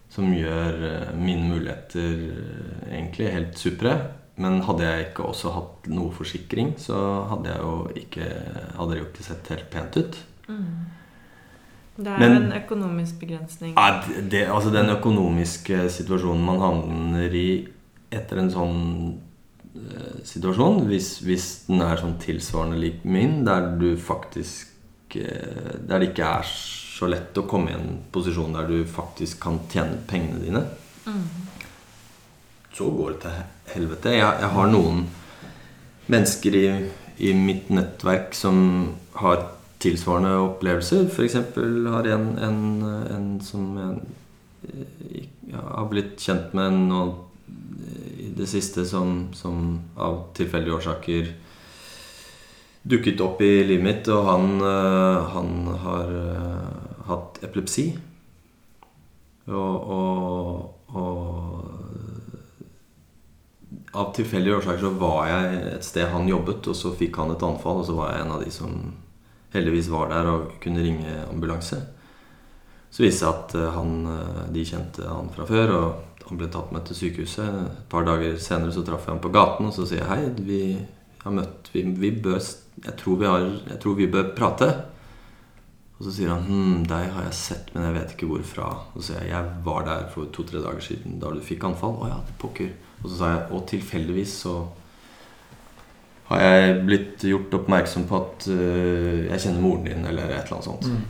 Som gjør øh, mine muligheter øh, egentlig helt supre. Men hadde jeg ikke også hatt noe forsikring, så hadde jeg jo ikke Hadde det jo ikke sett helt pent ut. Mm. Det er Men- en økonomisk begrensning. Ja, det- altså Den økonomiske situasjonen man havner i etter en sånn eh, situasjon, hvis, hvis den er sånn tilsvarende lik min, der du faktisk eh, Der det ikke er så lett å komme i en posisjon der du faktisk kan tjene pengene dine, Mm. så går det til helvete. Jeg, jeg har noen mennesker i, i mitt nettverk som har tilsvarende opplevelser. F.eks. har en, en, en som jeg har blitt kjent med nå i det siste, som, som av tilfeldige årsaker dukket opp i livet mitt, og han, eh, han har eh, hatt epilepsi. Og, og, og av tilfeldige årsaker så var jeg et sted han jobbet, og så fikk han et anfall, og så var jeg en av de som heldigvis var der og kunne ringe ambulanse. Så viste det seg at eh, han, de kjente han fra før, og han ble tatt med til sykehuset. Et par dager senere så traff jeg ham på gaten, og så sier jeg hei, vi har møtt vi, vi bør, jeg, tror vi har, jeg tror vi bør prate. Og så sier han hm, deg har jeg sett, men jeg vet ikke hvorfra. Og så sier jeg jeg var der for to-tre dager siden da du fikk anfall. Å ja, pokker. Og så sa jeg og tilfeldigvis så har jeg blitt gjort oppmerksom på at uh, jeg kjenner moren din, eller et eller annet sånt. Mm.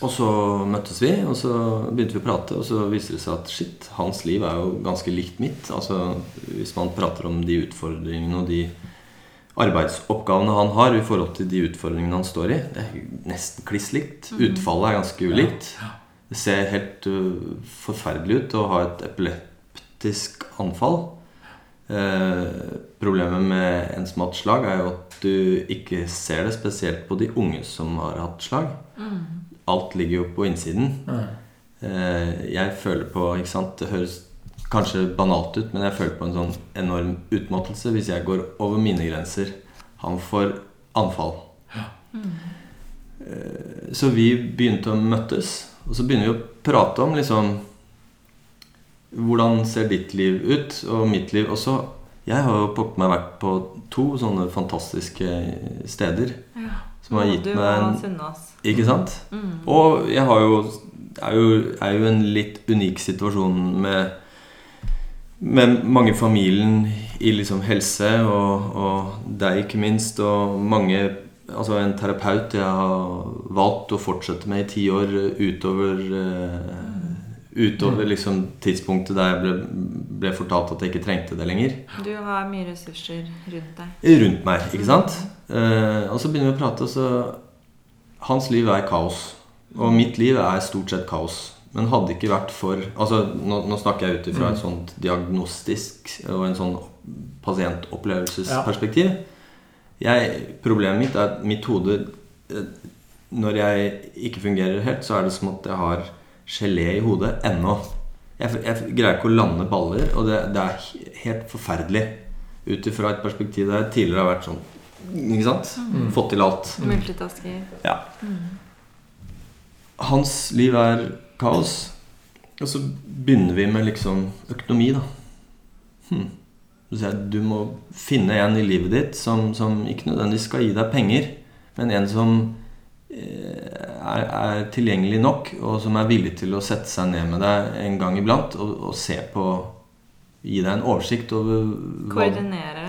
Og så møttes vi, og så begynte vi å prate, og så viste det seg at shit, hans liv er jo ganske likt mitt. Altså, Hvis man prater om de utfordringene og de arbeidsoppgavene han har i forhold til de utfordringene han står i, det er nesten kliss likt. Utfallet er ganske ulikt. Det ser helt øh, forferdelig ut å ha et epileptisk anfall. Eh, problemet med en som har hatt slag, er jo at du ikke ser det, spesielt på de unge som har hatt slag. Mm. Alt ligger jo på innsiden. Eh, jeg føler på ikke sant, Det høres kanskje banalt ut, men jeg føler på en sånn enorm utmattelse hvis jeg går over mine grenser. Han får anfall. Mm. Så vi begynte å møttes, og så begynner vi å prate om liksom Hvordan ser ditt liv ut, og mitt liv også? Jeg har jo pokker meg vært på to sånne fantastiske steder Ja. som har gitt meg en. Ikke sant? Mm. Og jeg har jo er jo, er jo en litt unik situasjon med med mange i familien i liksom helse, og, og deg ikke minst, og mange Altså en terapeut jeg har valgt å fortsette med i ti år utover eh, Utover liksom tidspunktet der jeg ble, ble fortalt at jeg ikke trengte det lenger. Du har mye ressurser rundt deg. Rundt meg, ikke sant? Eh, og så begynner vi å prate, og så Hans liv er kaos. Og mitt liv er stort sett kaos. Men hadde ikke vært for Altså, nå, nå snakker jeg ut ifra et sånt diagnostisk og en sånn pasientopplevelsesperspektiv. Jeg, problemet mitt er at mitt hode eh, Når jeg ikke fungerer helt, så er det som at jeg har gelé i hodet ennå. Jeg, jeg greier ikke å lande baller, og det, det er helt forferdelig. Ut ifra et perspektiv der jeg tidligere har vært sånn Ikke sant? Mm. Fått til alt. Multitasker. Ja. Mm. Hans liv er kaos. Og så begynner vi med liksom økonomi, da. Hm. Så sier jeg, Du må finne en i livet ditt som, som ikke nødvendigvis skal gi deg penger, men en som eh, er, er tilgjengelig nok, og som er villig til å sette seg ned med deg en gang iblant og, og se på Gi deg en oversikt over hva Koordinere.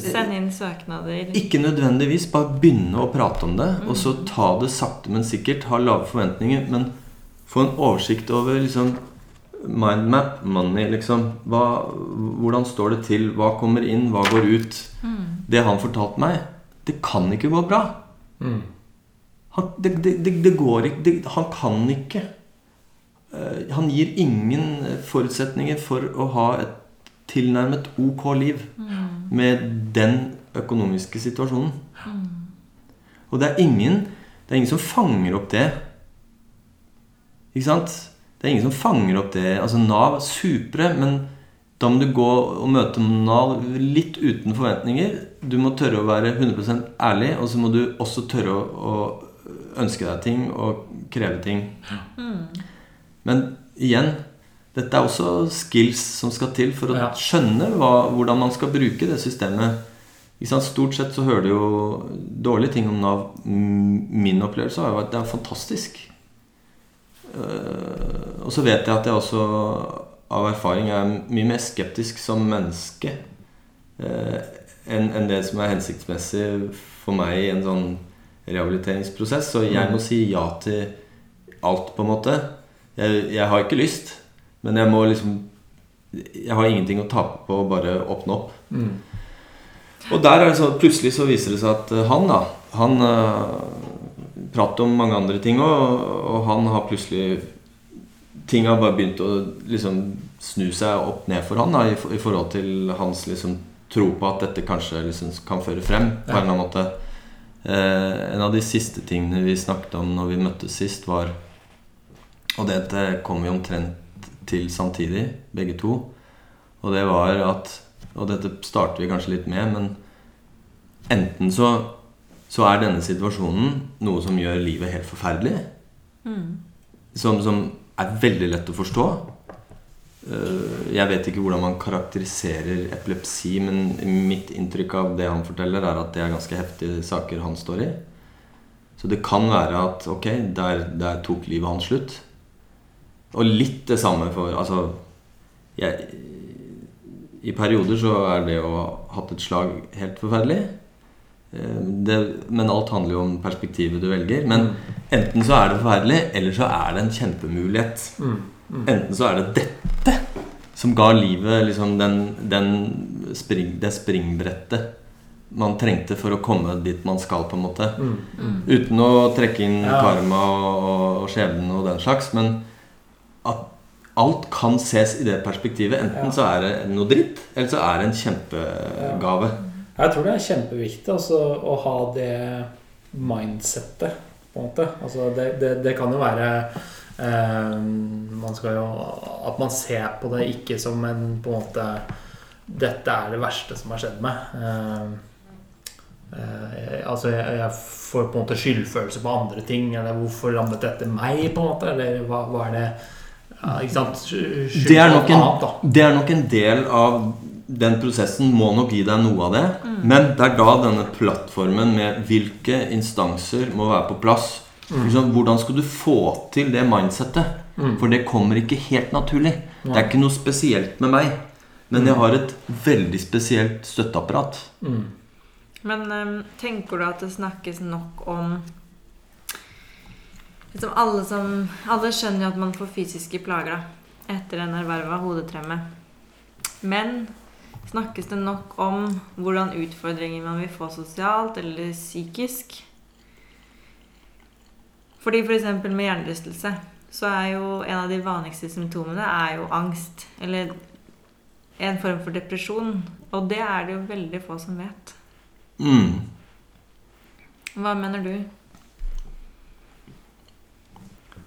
Sende inn søknader. Ikke nødvendigvis. Bare begynne å prate om det, og så Mm. ta det sakte, men sikkert. Ha lave forventninger, men få en oversikt over liksom Mindmap, money, liksom. Hva, hvordan står det til? Hva kommer inn? Hva går ut? Mm. Det han fortalte meg, det kan ikke gå bra. Mm. Han, det, det, det, det går ikke det, Han kan ikke. Uh, han gir ingen forutsetninger for å ha et tilnærmet ok liv Mm. med den økonomiske situasjonen. Mm. Og det er ingen Det er ingen som fanger opp det. Ikke sant? Det er ingen som fanger opp det. Altså Nav er supre, men da må du gå og møte Nav litt uten forventninger. Du må tørre å være 100% ærlig, og så må du også tørre å, å ønske deg ting og kreve ting. Mm. Men igjen, dette er også skills som skal til for å Ja. skjønne hva, hvordan man skal bruke det systemet. Stort sett så hører du jo dårlige ting om Nav. Min opplevelse har jo vært at det er fantastisk. Eh, og så vet jeg at jeg også av erfaring er mye mer skeptisk som menneske eh, enn det som er hensiktsmessig for meg i en sånn rehabiliteringsprosess. Så jeg må si ja til alt, på en måte. Jeg, jeg har ikke lyst, men jeg må liksom Jeg har ingenting å tape på å bare åpne opp. Mm. Og der er det så, plutselig så viser det seg at eh, han da Han prater om mange andre ting òg, og han har plutselig Ting har bare begynt å liksom snu seg opp ned for han da, i, i forhold til hans liksom tro på at dette kanskje liksom kan føre frem på en eller annen måte. Eh, en av de siste tingene vi snakket om når vi møttes sist, var Og dette kom vi omtrent til samtidig, begge to. Og det var at Og dette starter vi kanskje litt med, men enten så, så er denne situasjonen noe som gjør livet helt forferdelig. Mm. Som, som er veldig lett å forstå. Eh, Jeg vet ikke hvordan man karakteriserer epilepsi, men mitt inntrykk av det han forteller, er at det er ganske heftige saker han står i. Så det kan være at ok, der, der tok livet hans slutt. Og litt det samme for Altså jeg, I perioder så er det å ha hatt et slag helt forferdelig. Eh, Det, men alt handler jo om perspektivet du velger. Men enten så er det forferdelig, eller så er det en kjempemulighet. Mm. Mm. Enten så er det dette som ga livet liksom den, den spring, det springbrettet man trengte for å komme dit man skal, på en måte. Mm. Mm. Uten å trekke inn Ja. karma og, og, og skjebnen og den slags. Men at alt kan ses i det perspektivet. Enten Ja. så er det noe dritt, eller så er det en kjempegave. Jeg tror det er kjempeviktig altså, å ha det mindsettet, på en måte. Altså, det, det, det kan jo være eh, man jo, At man ser på det ikke som en på en måte Dette er det verste som har skjedd meg. Eh, eh, altså jeg, jeg får på en måte skyldfølelse på andre ting. Eller hvorfor rammet dette meg, på en måte? Eller hva, hva er det ja, Ikke sant? Skyld Det er, nok en, annet, det er nok en del av den prosessen må nok gi deg noe av det. Mm. Men det er da denne plattformen med hvilke instanser må være på plass. Liksom, hvordan skal du få til det mindsettet? Mm. For det kommer ikke helt naturlig. Det er ikke noe spesielt med meg. Men jeg har et veldig spesielt støtteapparat. Mm. Men um, tenker du at det snakkes nok om liksom alle, som, alle skjønner jo at man får fysiske plager da, etter en erverva hodetremme. Men snakkes det nok om hvordan utfordringer man vil få sosialt eller psykisk? Fordi f.eks. For med hjernerystelse så er jo en av de vanligste symptomene er jo angst. Eller en form for depresjon. Og det er det jo veldig få som vet. Mm. Hva mener du?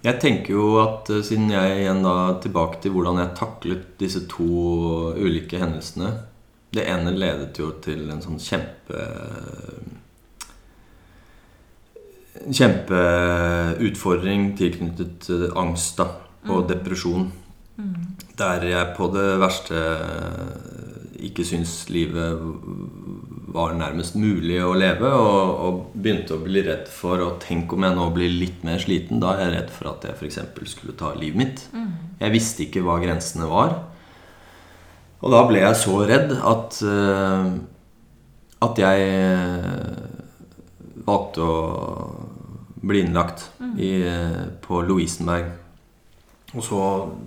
Jeg tenker jo at eh, siden jeg igjen da tilbake til hvordan jeg taklet disse to ulike hendelsene Det ene ledet jo til en sånn kjempe En kjempeutfordring tilknyttet eh, angst da, og Mm. depresjon. Der jeg på det verste ikke syns livet var nærmest mulig å leve, og, og begynte å bli redd for å tenke om jeg nå blir litt mer sliten. Da er jeg redd for at jeg f.eks. skulle ta livet mitt. Jeg visste ikke hva grensene var. Og da ble jeg så redd at eh, at jeg eh, valgte å bli innlagt i, eh, på Lovisenberg. Og så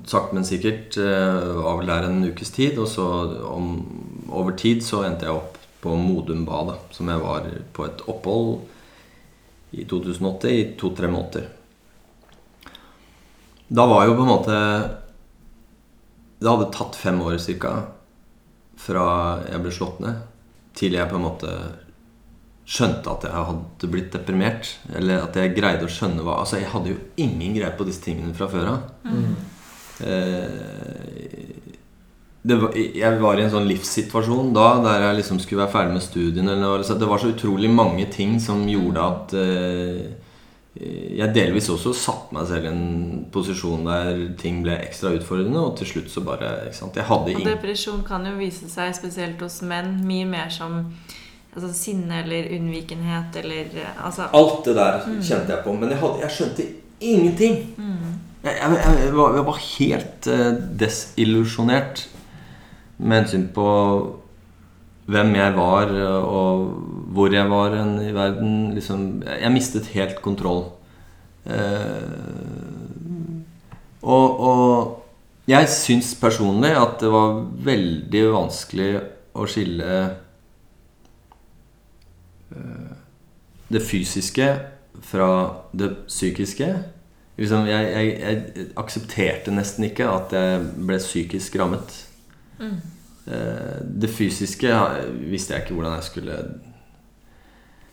sakte, men sikkert var vel der en ukes tid. Og så om, over tid så endte jeg opp på Modum Bad, som jeg var på et opphold i 2008 i to-tre måneder. Da var jo på en måte Det hadde tatt fem år cirka fra jeg ble slått ned, til jeg på en måte skjønte at jeg hadde blitt deprimert. Eller at jeg greide å skjønne hva Altså, jeg hadde jo ingen greie på disse tingene fra før av. Det var, jeg var i en sånn livssituasjon da der jeg liksom skulle være ferdig med studiene. Eller det var så utrolig mange ting som gjorde at eh, jeg delvis også satte meg selv i en posisjon der ting ble ekstra utfordrende, og til slutt så bare ikke sant, Jeg hadde Og ingen depresjon kan jo vise seg, spesielt hos menn, mye mer som altså, sinne eller unnvikenhet eller altså, Alt det der kjente jeg på, men jeg, hadde, jeg skjønte ingenting. Jeg, jeg, jeg, var, jeg var helt uh, desillusjonert med hensyn på hvem jeg var, eh, og hvor jeg var i verden. Liksom, jeg, mistet helt kontroll. Eh, og, og jeg syns personlig at det var veldig vanskelig å skille eh, det fysiske fra det psykiske. Liksom, jeg, jeg, jeg aksepterte nesten ikke at jeg ble psykisk rammet. Eh, Det fysiske visste jeg ikke hvordan jeg skulle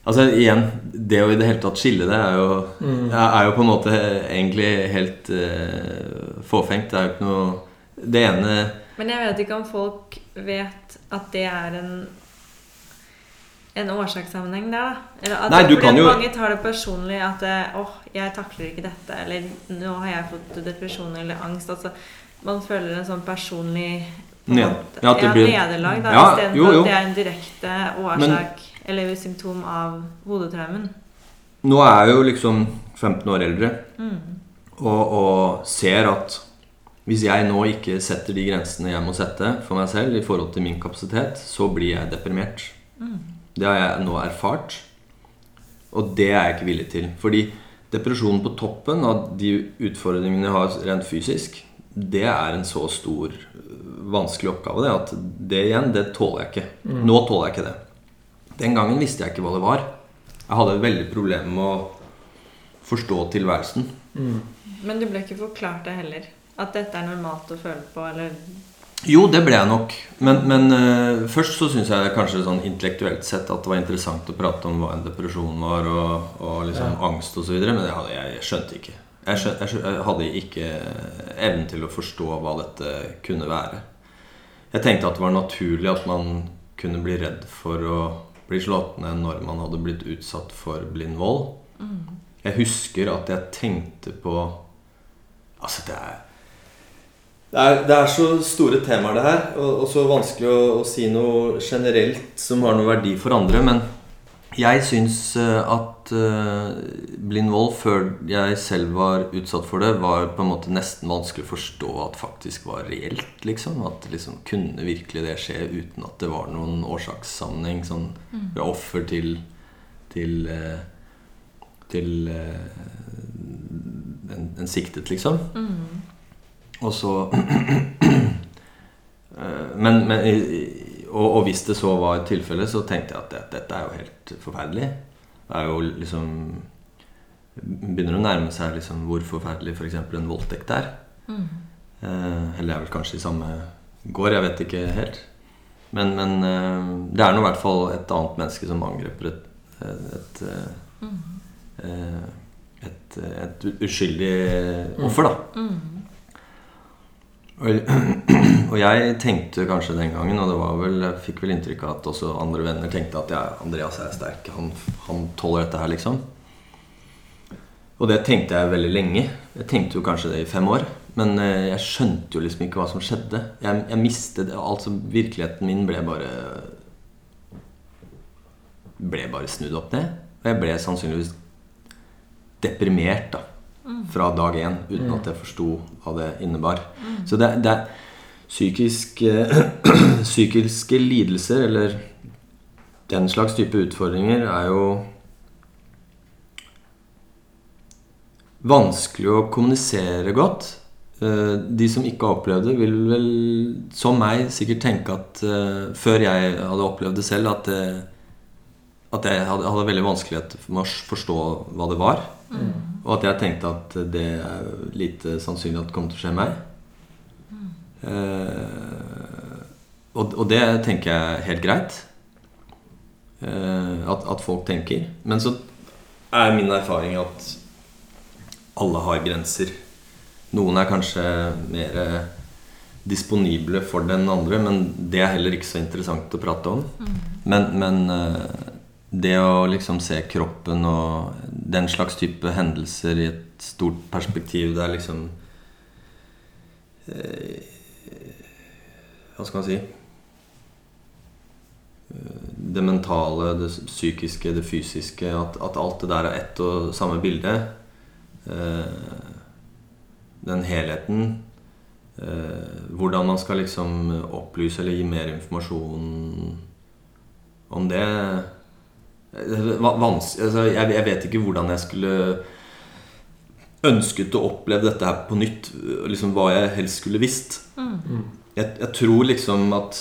Altså igjen, det å i det hele tatt skille det er jo, er jo på en måte egentlig helt uh, fåfengt. Det er jo ikke noe Det ene Men jeg vet ikke om folk vet at det er en en årsakssammenheng der, da. Eller at, Nei, du kan jo- Mange tar det personlig at åh, åh, jeg takler ikke dette. Eller nå har jeg fått depresjon eller angst. Altså, man føler en sånn personlig Ned- ja, det ja, blir- nederlag, da. Ja, Istedenfor jo, jo. at det er en direkte årsak eller symptom av hodetraumen. Nå er jeg jo liksom 15 år eldre Mm. og, og ser at hvis jeg nå ikke setter de grensene jeg må sette for meg selv i forhold til min kapasitet, så blir jeg deprimert. Det har jeg nå erfart, og det er jeg ikke villig til. Fordi depresjonen på toppen av de utfordringene jeg har rent fysisk, det er en så stor, vanskelig oppgave det, at det igjen, det tåler jeg ikke. Nå tåler jeg ikke det. Den gangen visste jeg ikke hva det var. Jeg hadde veldig problem med å forstå tilværelsen. Men du ble ikke forklart det heller. At dette er normalt å føle på, eller Jo, det ble jeg nok. Men, men uh, først så syns jeg kanskje sånn intellektuelt sett at det var interessant å prate om hva en depresjon var, og, og liksom angst osv. Men det hadde, jeg, jeg skjønte ikke. Jeg, skjønte, jeg, skjønte, jeg hadde ikke evnen til å forstå hva dette kunne være. Jeg tenkte at det var naturlig at man kunne bli redd for å bli slått ned når man hadde blitt utsatt for blind vold. Jeg husker at jeg tenkte på Altså, det er det er, det er så store temaer, det her, og, og så vanskelig å, å si noe generelt som har noe verdi for andre. Men jeg syns eh, at eh, blind vold, før jeg selv var utsatt for det, var på en måte nesten vanskelig å forstå at faktisk var reelt. liksom At liksom kunne virkelig det skje uten at det var noen årsakssammenheng. Sånn fra offer til til, eh, til eh, en, en siktet, liksom. Og så Men, men og, og hvis det så var tilfellet, så tenkte jeg at det, dette er jo helt forferdelig. Er jo liksom Begynner å nærme seg liksom hvor forferdelig f.eks. For en voldtekt er. Eh, eller er vel kanskje i samme gård, jeg vet ikke helt. Men, men eh, det er nå i hvert fall et annet menneske som angriper et, et, eh, eh, et, et uskyldig offer, da. Og, og jeg tenkte kanskje den gangen, og det var vel, jeg fikk vel inntrykk av at også andre venner tenkte at ja, Andreas er sterk, han, han tåler dette her, liksom. Og det tenkte jeg veldig lenge. Jeg tenkte jo kanskje det i fem år. Men eh, jeg skjønte jo liksom ikke hva som skjedde. Jeg, jeg mistet Altså, virkeligheten min ble bare Ble bare snudd opp ned. Og jeg ble sannsynligvis deprimert da fra dag én uten Mm. at jeg forsto hva det innebar. Så det, det er psykiske, psykiske lidelser, eller den slags type utfordringer, er jo vanskelig å kommunisere godt. Eh, De som ikke har opplevd det, vil vel, som meg, sikkert tenke at eh, før jeg hadde opplevd det selv, at, eh, at jeg hadde, hadde veldig vanskelighet med å forstå hva det var. Og at jeg tenkte at det er lite sannsynlig at det kommer til å skje meg. Eh, og, og det tenker jeg er helt greit. Eh, at, at folk tenker. Men så er min erfaring at alle har grenser. Noen er kanskje mer disponible for den andre, men det er heller ikke så interessant å prate om. Men, men eh, det å liksom se kroppen og den slags type hendelser i et stort perspektiv Det er liksom eh, Hva skal man si Eh, Det mentale, det psykiske, det fysiske At, at alt det der er ett og samme bilde. Eh, Den helheten. Hvordan man skal liksom opplyse eller gi mer informasjon om det vans- altså, jeg, jeg vet ikke hvordan jeg skulle ønsket å oppleve dette her på nytt. Liksom Hva jeg helst skulle visst. Mm. Jeg, jeg tror liksom at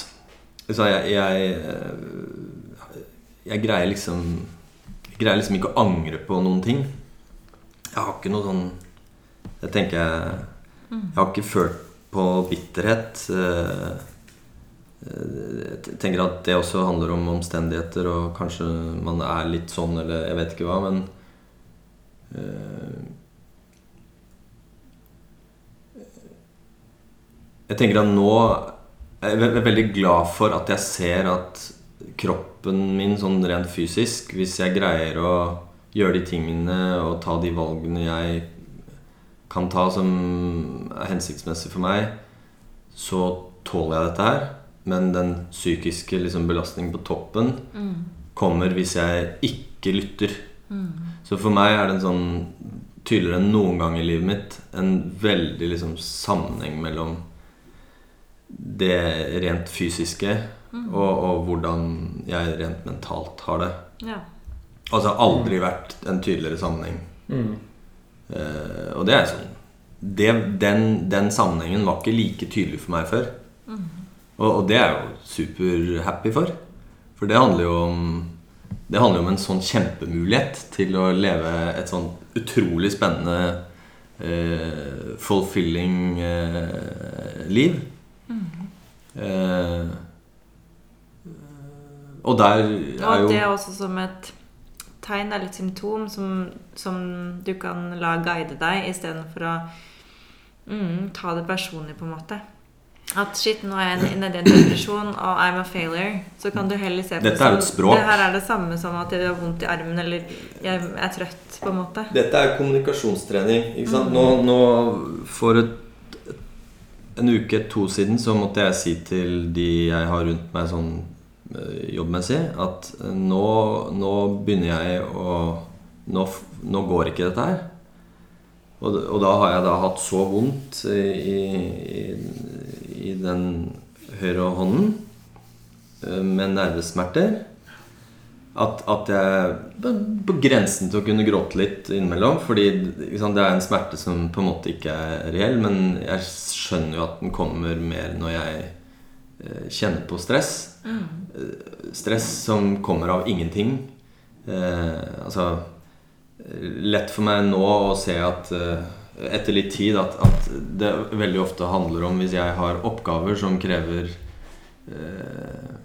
altså, jeg, jeg, jeg greier liksom Jeg greier liksom ikke å angre på noen ting. Jeg har ikke noe sånn Jeg tenker jeg Jeg har ikke følt på bitterhet. eh, jeg tenker at det også handler om omstendigheter, og kanskje man er litt sånn, eller jeg vet ikke hva, men eh, Jeg tenker at nå Jeg er veldig glad for at jeg ser at kroppen min, sånn rent fysisk Hvis jeg greier å gjøre de tingene og ta de valgene jeg kan ta som er hensiktsmessig for meg, så tåler jeg dette her. Men den psykiske liksom, belastningen på toppen kommer hvis jeg ikke lytter. Så for meg er det en sånn tydeligere enn noen gang i livet mitt en veldig liksom, sammenheng mellom det rent fysiske og, og hvordan jeg rent mentalt har det. Ja. Altså aldri vært en tydeligere sammenheng. Mm. Eh, og det er sånn det, den, den sammenhengen var ikke like tydelig for meg før. Og, og det er jeg jo superhappy for. For det handler jo om Det handler jo om en sånn kjempemulighet til å leve et sånn utrolig spennende uh, fulfilling uh, liv. Eh, og der er Og det er også som et tegn eller et symptom som, som du kan la guide deg, istedenfor å mm, ta det personlig, på en måte. At shit, nå er jeg nede i en depresjon, og I'm a failure. Så kan du heller se på Dette er jo et språk. Det her er det samme som at jeg har vondt i armen, eller jeg er trøtt, på en måte. Dette er kommunikasjonstrening. Ikke sant? Nå, nå For et, en uke, to siden, så måtte jeg si til de jeg har rundt meg sånn eh, jobbmessig, at eh, nå, nå begynner jeg å nå, nå går ikke dette her. Og, og da har jeg da hatt så vondt i, i, i den høyre hånden eh, med nervesmerter at, at jeg på, på grensen til å kunne gråte litt innimellom. Fordi liksom, det er en smerte som på en måte ikke er reell, men jeg skjønner jo at den kommer mer når jeg eh, kjenner på stress. Mm. stress som kommer av ingenting. Eh, altså Lett for meg nå å se at eh, etter litt tid at, at det veldig ofte handler om hvis jeg har oppgaver som krever eh,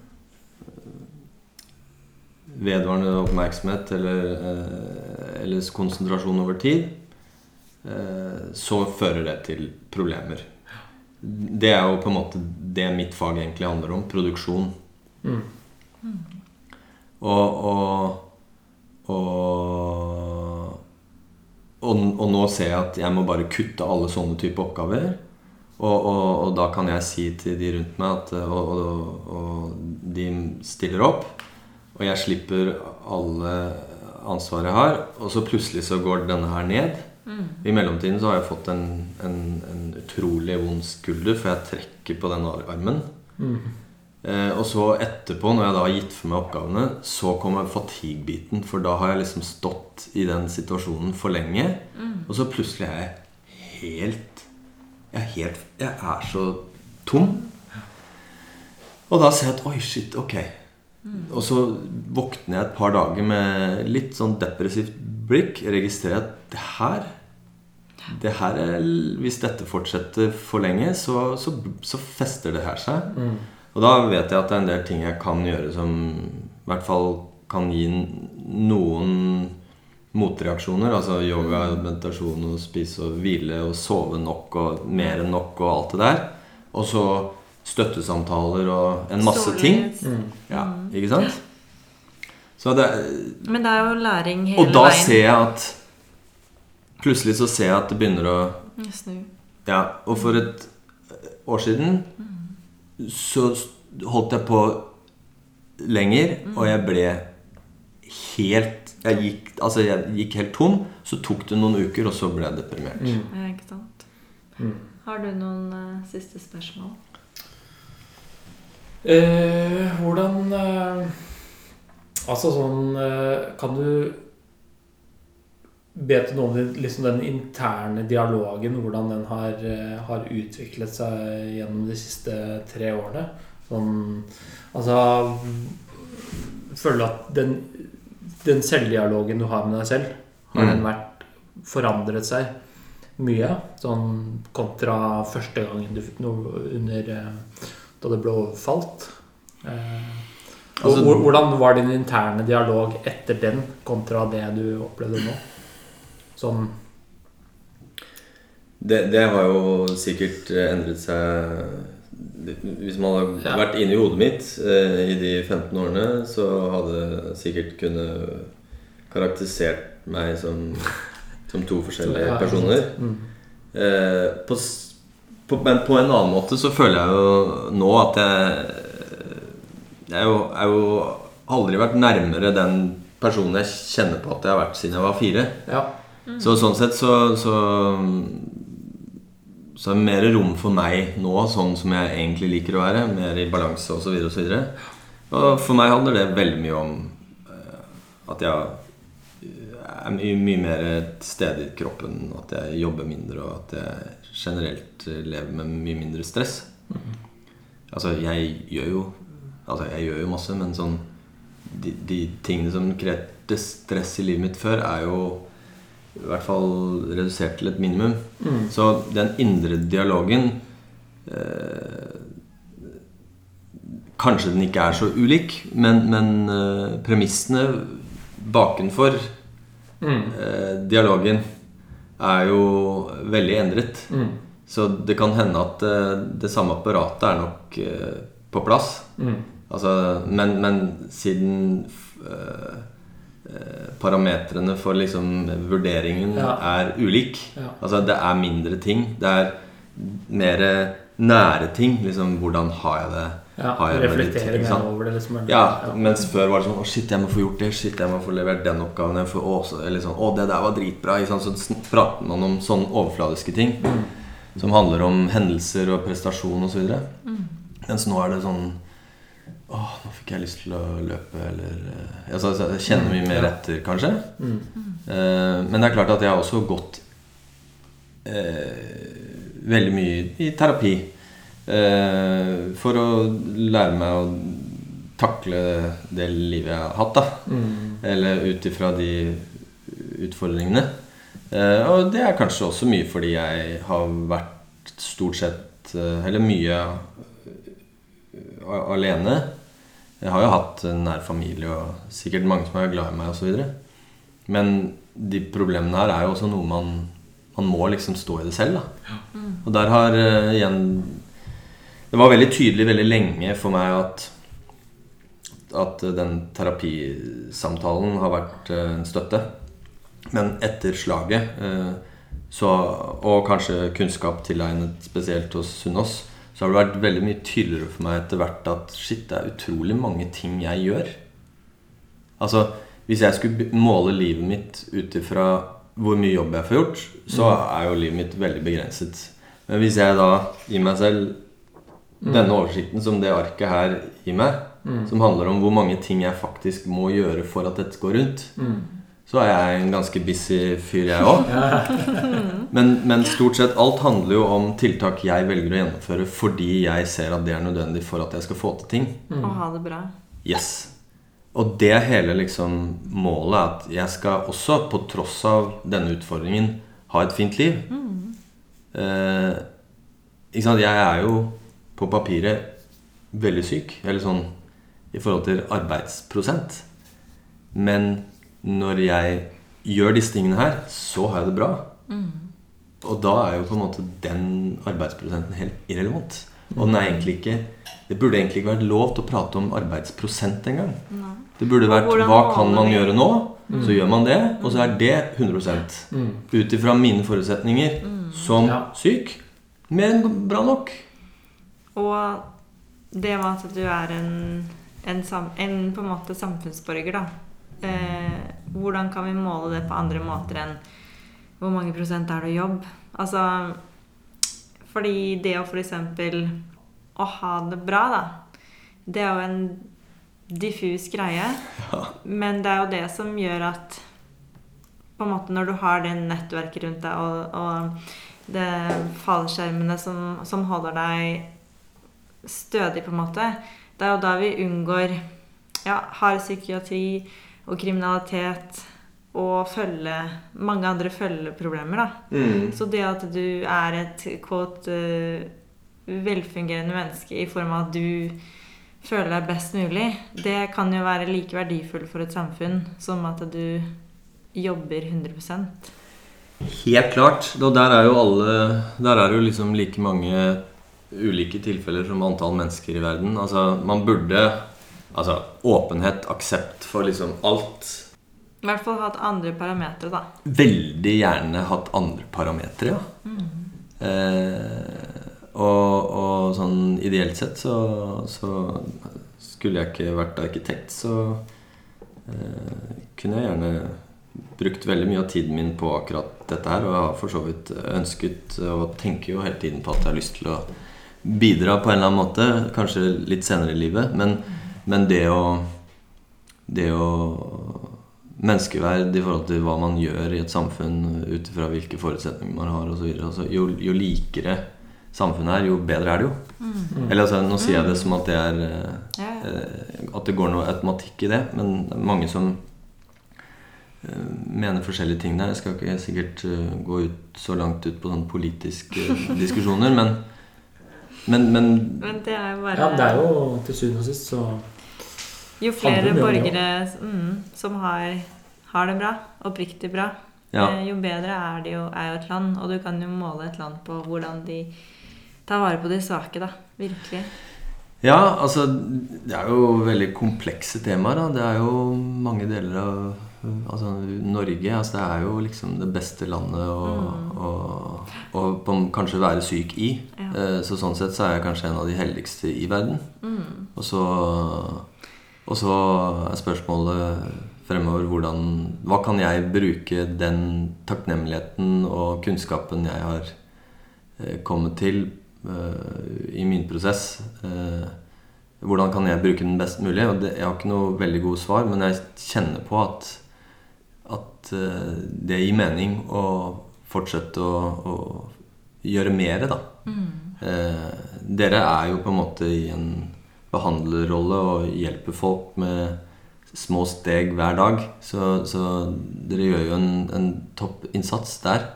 vedvarende oppmerksomhet eller, eh, eller konsentrasjon over tid, eh, så fører det til problemer. Det er jo på en måte det mitt fag egentlig handler om. Produksjon. Mm. Og, og, og, og, og nå ser jeg at jeg må bare kutte alle sånne type oppgaver. Og, og, og da kan jeg si til de rundt meg at og, og, og de stiller opp. Og jeg slipper alle ansvaret jeg har. Og så plutselig så går denne her ned. I mellomtiden så har jeg fått en, en, en utrolig vond skulder, for jeg trekker på denne armen. Eh, og så etterpå, når jeg da har gitt for meg oppgavene, så kommer fatigue-biten. For da har jeg liksom stått i den situasjonen for lenge. Og så plutselig er jeg helt Jeg er, helt, jeg er så tom. Og da ser jeg at oi, shit, ok. Og så våkner jeg et par dager med litt sånn depressivt blikk. Registrerer at det her det her er, Hvis dette fortsetter for lenge, så, så, så fester det her seg. Og da vet jeg at det er en del ting jeg kan gjøre som i hvert fall kan gi noen motreaksjoner. Altså yoga, meditasjon, og spise og hvile og sove nok og mer enn nok og alt det der. Og så støttesamtaler og en masse ting. Stålhet. Ja, ikke sant? Så det, Men det er jo læring hele veien. og da veien. ser jeg at Plutselig så ser jeg at det begynner å Snu. Ja, og for et år siden så holdt jeg på lenger, og jeg ble helt jeg gikk, altså jeg gikk helt tom. Så tok det noen uker, og så ble jeg deprimert. Ja, ikke sant. Har du noen uh, siste spørsmål? Eh, hvordan eh, Altså sånn eh, Kan du Vet du noe om liksom den interne dialogen, hvordan den har, eh, har utviklet seg gjennom de siste tre årene? Sånn, altså Føler at den, den selvdialogen du har med deg selv, har Mm. den vært forandret seg mye? Sånn kontra første gangen du noe under eh, Da det ble overfalt? Eh, Altså- hvordan var din interne dialog etter den kontra det du opplevde nå? Sånn Det, det har jo sikkert eh, endret seg Hvis man hadde Ja. vært inni hodet mitt eh, i de 15 årene, så hadde jeg sikkert kunne karakterisert meg som, som to forskjellige Ja, personer. mm. Eh, på, på, men på en annen måte så føler jeg jo nå at jeg Jeg er jo, er jo aldri vært nærmere den personen jeg kjenner på at jeg har vært siden jeg var fire. Ja. Så sånn sett så, så Så er det mer rom for meg nå, sånn som jeg egentlig liker å være. Mer i balanse osv. Og, så videre. og for meg handler det veldig mye om eh, at jeg er mye, mye mer til stede i kroppen. At jeg jobber mindre, og at jeg generelt lever med mye mindre stress. Altså, jeg gjør jo Altså, jeg gjør jo masse, men sånn De, de tingene som krevde stress i livet mitt før, er jo i hvert fall redusert til et minimum. Mm. Så den indre dialogen eh, Kanskje den ikke er så ulik, men, men eh, premissene bakenfor Mm. eh, dialogen er jo veldig endret. Mm. Så det kan hende at eh, det samme apparatet er nok eh, på plass. Mm. Altså, men, men siden eh, parametrene for liksom vurderingen Ja. er ulik Ja. Altså det er mindre ting. Det er mer nære ting. Liksom hvordan har jeg det? Ja, Har jeg reflektere mer over det. Liksom, ja, Ja, mens før var det sånn Å, shit, jeg må få gjort det. Shit, jeg må få levert den oppgaven. Jeg får, å, så, eller sånn, å, det der var dritbra. Ikke sant? Så prater man om sånne overfladiske ting som handler om hendelser og prestasjon osv. Mens nå er det sånn Å, nå fikk jeg lyst til å løpe, eller eh, altså, Jeg kjenner mye mer etter, kanskje. Mm. Eh, men det er klart at jeg har også gått eh, veldig mye i terapi. Eh, for å lære meg å takle det livet jeg har hatt. da Mm. Eller ut ifra de utfordringene. Og det er kanskje også mye fordi jeg har vært stort sett Eller mye alene. Jeg har jo hatt en nær familie og sikkert mange som er glad i meg osv. Men de problemene her er jo også noe man Man må liksom stå i det selv. da Og der har uh, igjen Det var veldig tydelig veldig lenge for meg at at den terapisamtalen har vært uh, en støtte. Men etter slaget, uh, så, og kanskje kunnskap tilegnet spesielt hos Sunnaas, så har det vært veldig mye tydeligere for meg etter hvert at shit, det er utrolig mange ting jeg gjør. Altså, hvis jeg skulle måle livet mitt ut ifra hvor mye jobb jeg får gjort, så er jo livet mitt veldig begrenset. Men hvis jeg da gir meg selv denne oversikten som det arket her gir meg, som handler om hvor mange ting jeg faktisk må gjøre for at dette går rundt, Mm. Så er jeg en ganske busy fyr, jeg òg. Men, men stort sett alt handler jo om tiltak jeg velger å gjennomføre fordi jeg ser at det er nødvendig for at jeg skal få til ting. Og ha det bra. Yes. Og det hele liksom målet er at jeg skal også, på tross av denne utfordringen, ha et fint liv. Eh, ikke sant? Jeg er jo på papiret veldig syk, eller sånn i forhold til arbeidsprosent. Men når jeg gjør disse tingene her, så har jeg det bra. Og da er jo på en måte den arbeidsprosenten helt irrelevant. Og den er egentlig ikke Det burde egentlig ikke vært lov til å prate om arbeidsprosent engang. Det burde vært hvordan hva kan man gjøre nå? Så gjør man det, og så er det 100 Mm. Ut ifra mine forutsetninger som Ja. syk. Mer enn bra nok. Og det med at du er en, en, en, en på en måte samfunnsborger, da. Eh, hvordan kan vi måle det på andre måter enn hvor mange prosent er det jobb? Altså Fordi det å f.eks. å ha det bra, da, det er jo en diffus greie. Men det er jo det som gjør at på en måte Når du har det nettverket rundt deg og, og det fallskjermene som, som holder deg stødig, på en måte. Det er jo da vi unngår ja, hard psykiatri og kriminalitet og følge, mange andre følgeproblemer. da. Så det at du er et quote, eh, velfungerende menneske i form av at du føler deg best mulig, det kan jo være like verdifullt for et samfunn som at du jobber 100% Helt klart. Og der er jo alle Der er det jo liksom like mange ulike tilfeller som antall mennesker i verden. Altså, man burde Altså åpenhet, aksept for liksom alt. I hvert fall hatt andre parametere, da. Veldig gjerne hatt andre parametere, ja. Eh, og, og sånn ideelt sett så, så skulle jeg ikke vært arkitekt, så eh, kunne jeg gjerne brukt veldig mye av tiden min på akkurat dette her. Og jeg har for så vidt ønsket og tenker jo hele tiden på at jeg har lyst til å bidra på en eller annen måte. Kanskje litt senere i livet. Men, men det å Det å Menneskeverd i forhold til hva man gjør i et samfunn ut ifra hvilke forutsetninger man har osv. Altså, jo, jo likere samfunnet er, jo bedre er det jo. Eller altså, Nå sier jeg det som at det er eh, Ja, ja. eh, At det går noe automatikk i det, men det er mange som eh, mener forskjellige ting der. Jeg skal ikke sikkert eh, gå ut så langt ut på sånne politiske diskusjoner, men men, men Men det er jo bare Ja, det er jo til syvende og sist så Jo flere det borgere mm, som har, har det bra, oppriktig bra, Ja. eh, jo bedre er det jo, er jo et land. Og du kan jo måle et land på hvordan de tar vare på de svake, da. Virkelig. Ja, altså Det er jo veldig komplekse temaer. da Det er jo mange deler av Altså Norge altså, det er jo liksom det beste landet å, å, å på, kanskje være syk i. Ja. Eh, Så sånn sett så er jeg kanskje en av de heldigste i verden. Mm. Og så, og så er spørsmålet fremover hvordan Hva kan jeg bruke den takknemligheten og kunnskapen jeg har eh, kommet til eh, i min prosess eh, Hvordan kan jeg bruke den best mulig? Og det, jeg har ikke noe veldig gode svar, men jeg kjenner på at, at det gir mening å fortsette å, å gjøre mer, da. Eh, dere er jo på en måte i en behandlerrolle og hjelper folk med små steg hver dag. Så, så dere gjør jo en, en topp innsats der.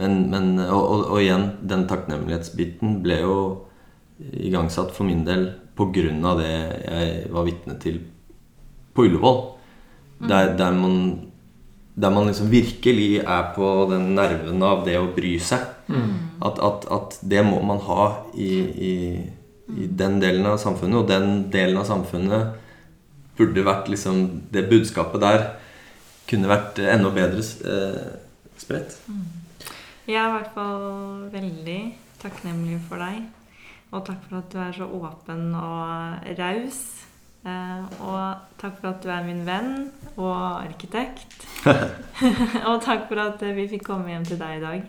Men, men og, og, og igjen, den takknemlighetsbiten ble jo igangsatt for min del pga. det jeg var vitne til på Ullevål. Der, der, man, der man liksom virkelig er på den nerven av det å bry seg. At, at, at det må man ha i, i, i den delen av samfunnet. Og den delen av samfunnet burde vært liksom Det budskapet der kunne vært enda bedre eh, spredt. Jeg er i hvert fall veldig takknemlig for deg. Og takk for at du er så åpen og raus. Eh, og takk for at du er min venn og arkitekt. og takk for at vi fikk komme hjem til deg i dag.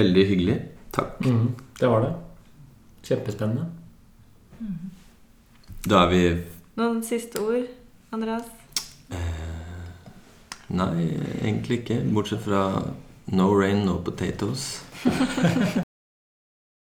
Veldig hyggelig. Takk. Mm, det var det. Kjempespennende. Da er vi Noen siste ord, Andreas? Nei, egentlig ikke. Bortsett fra no rain, no potatoes.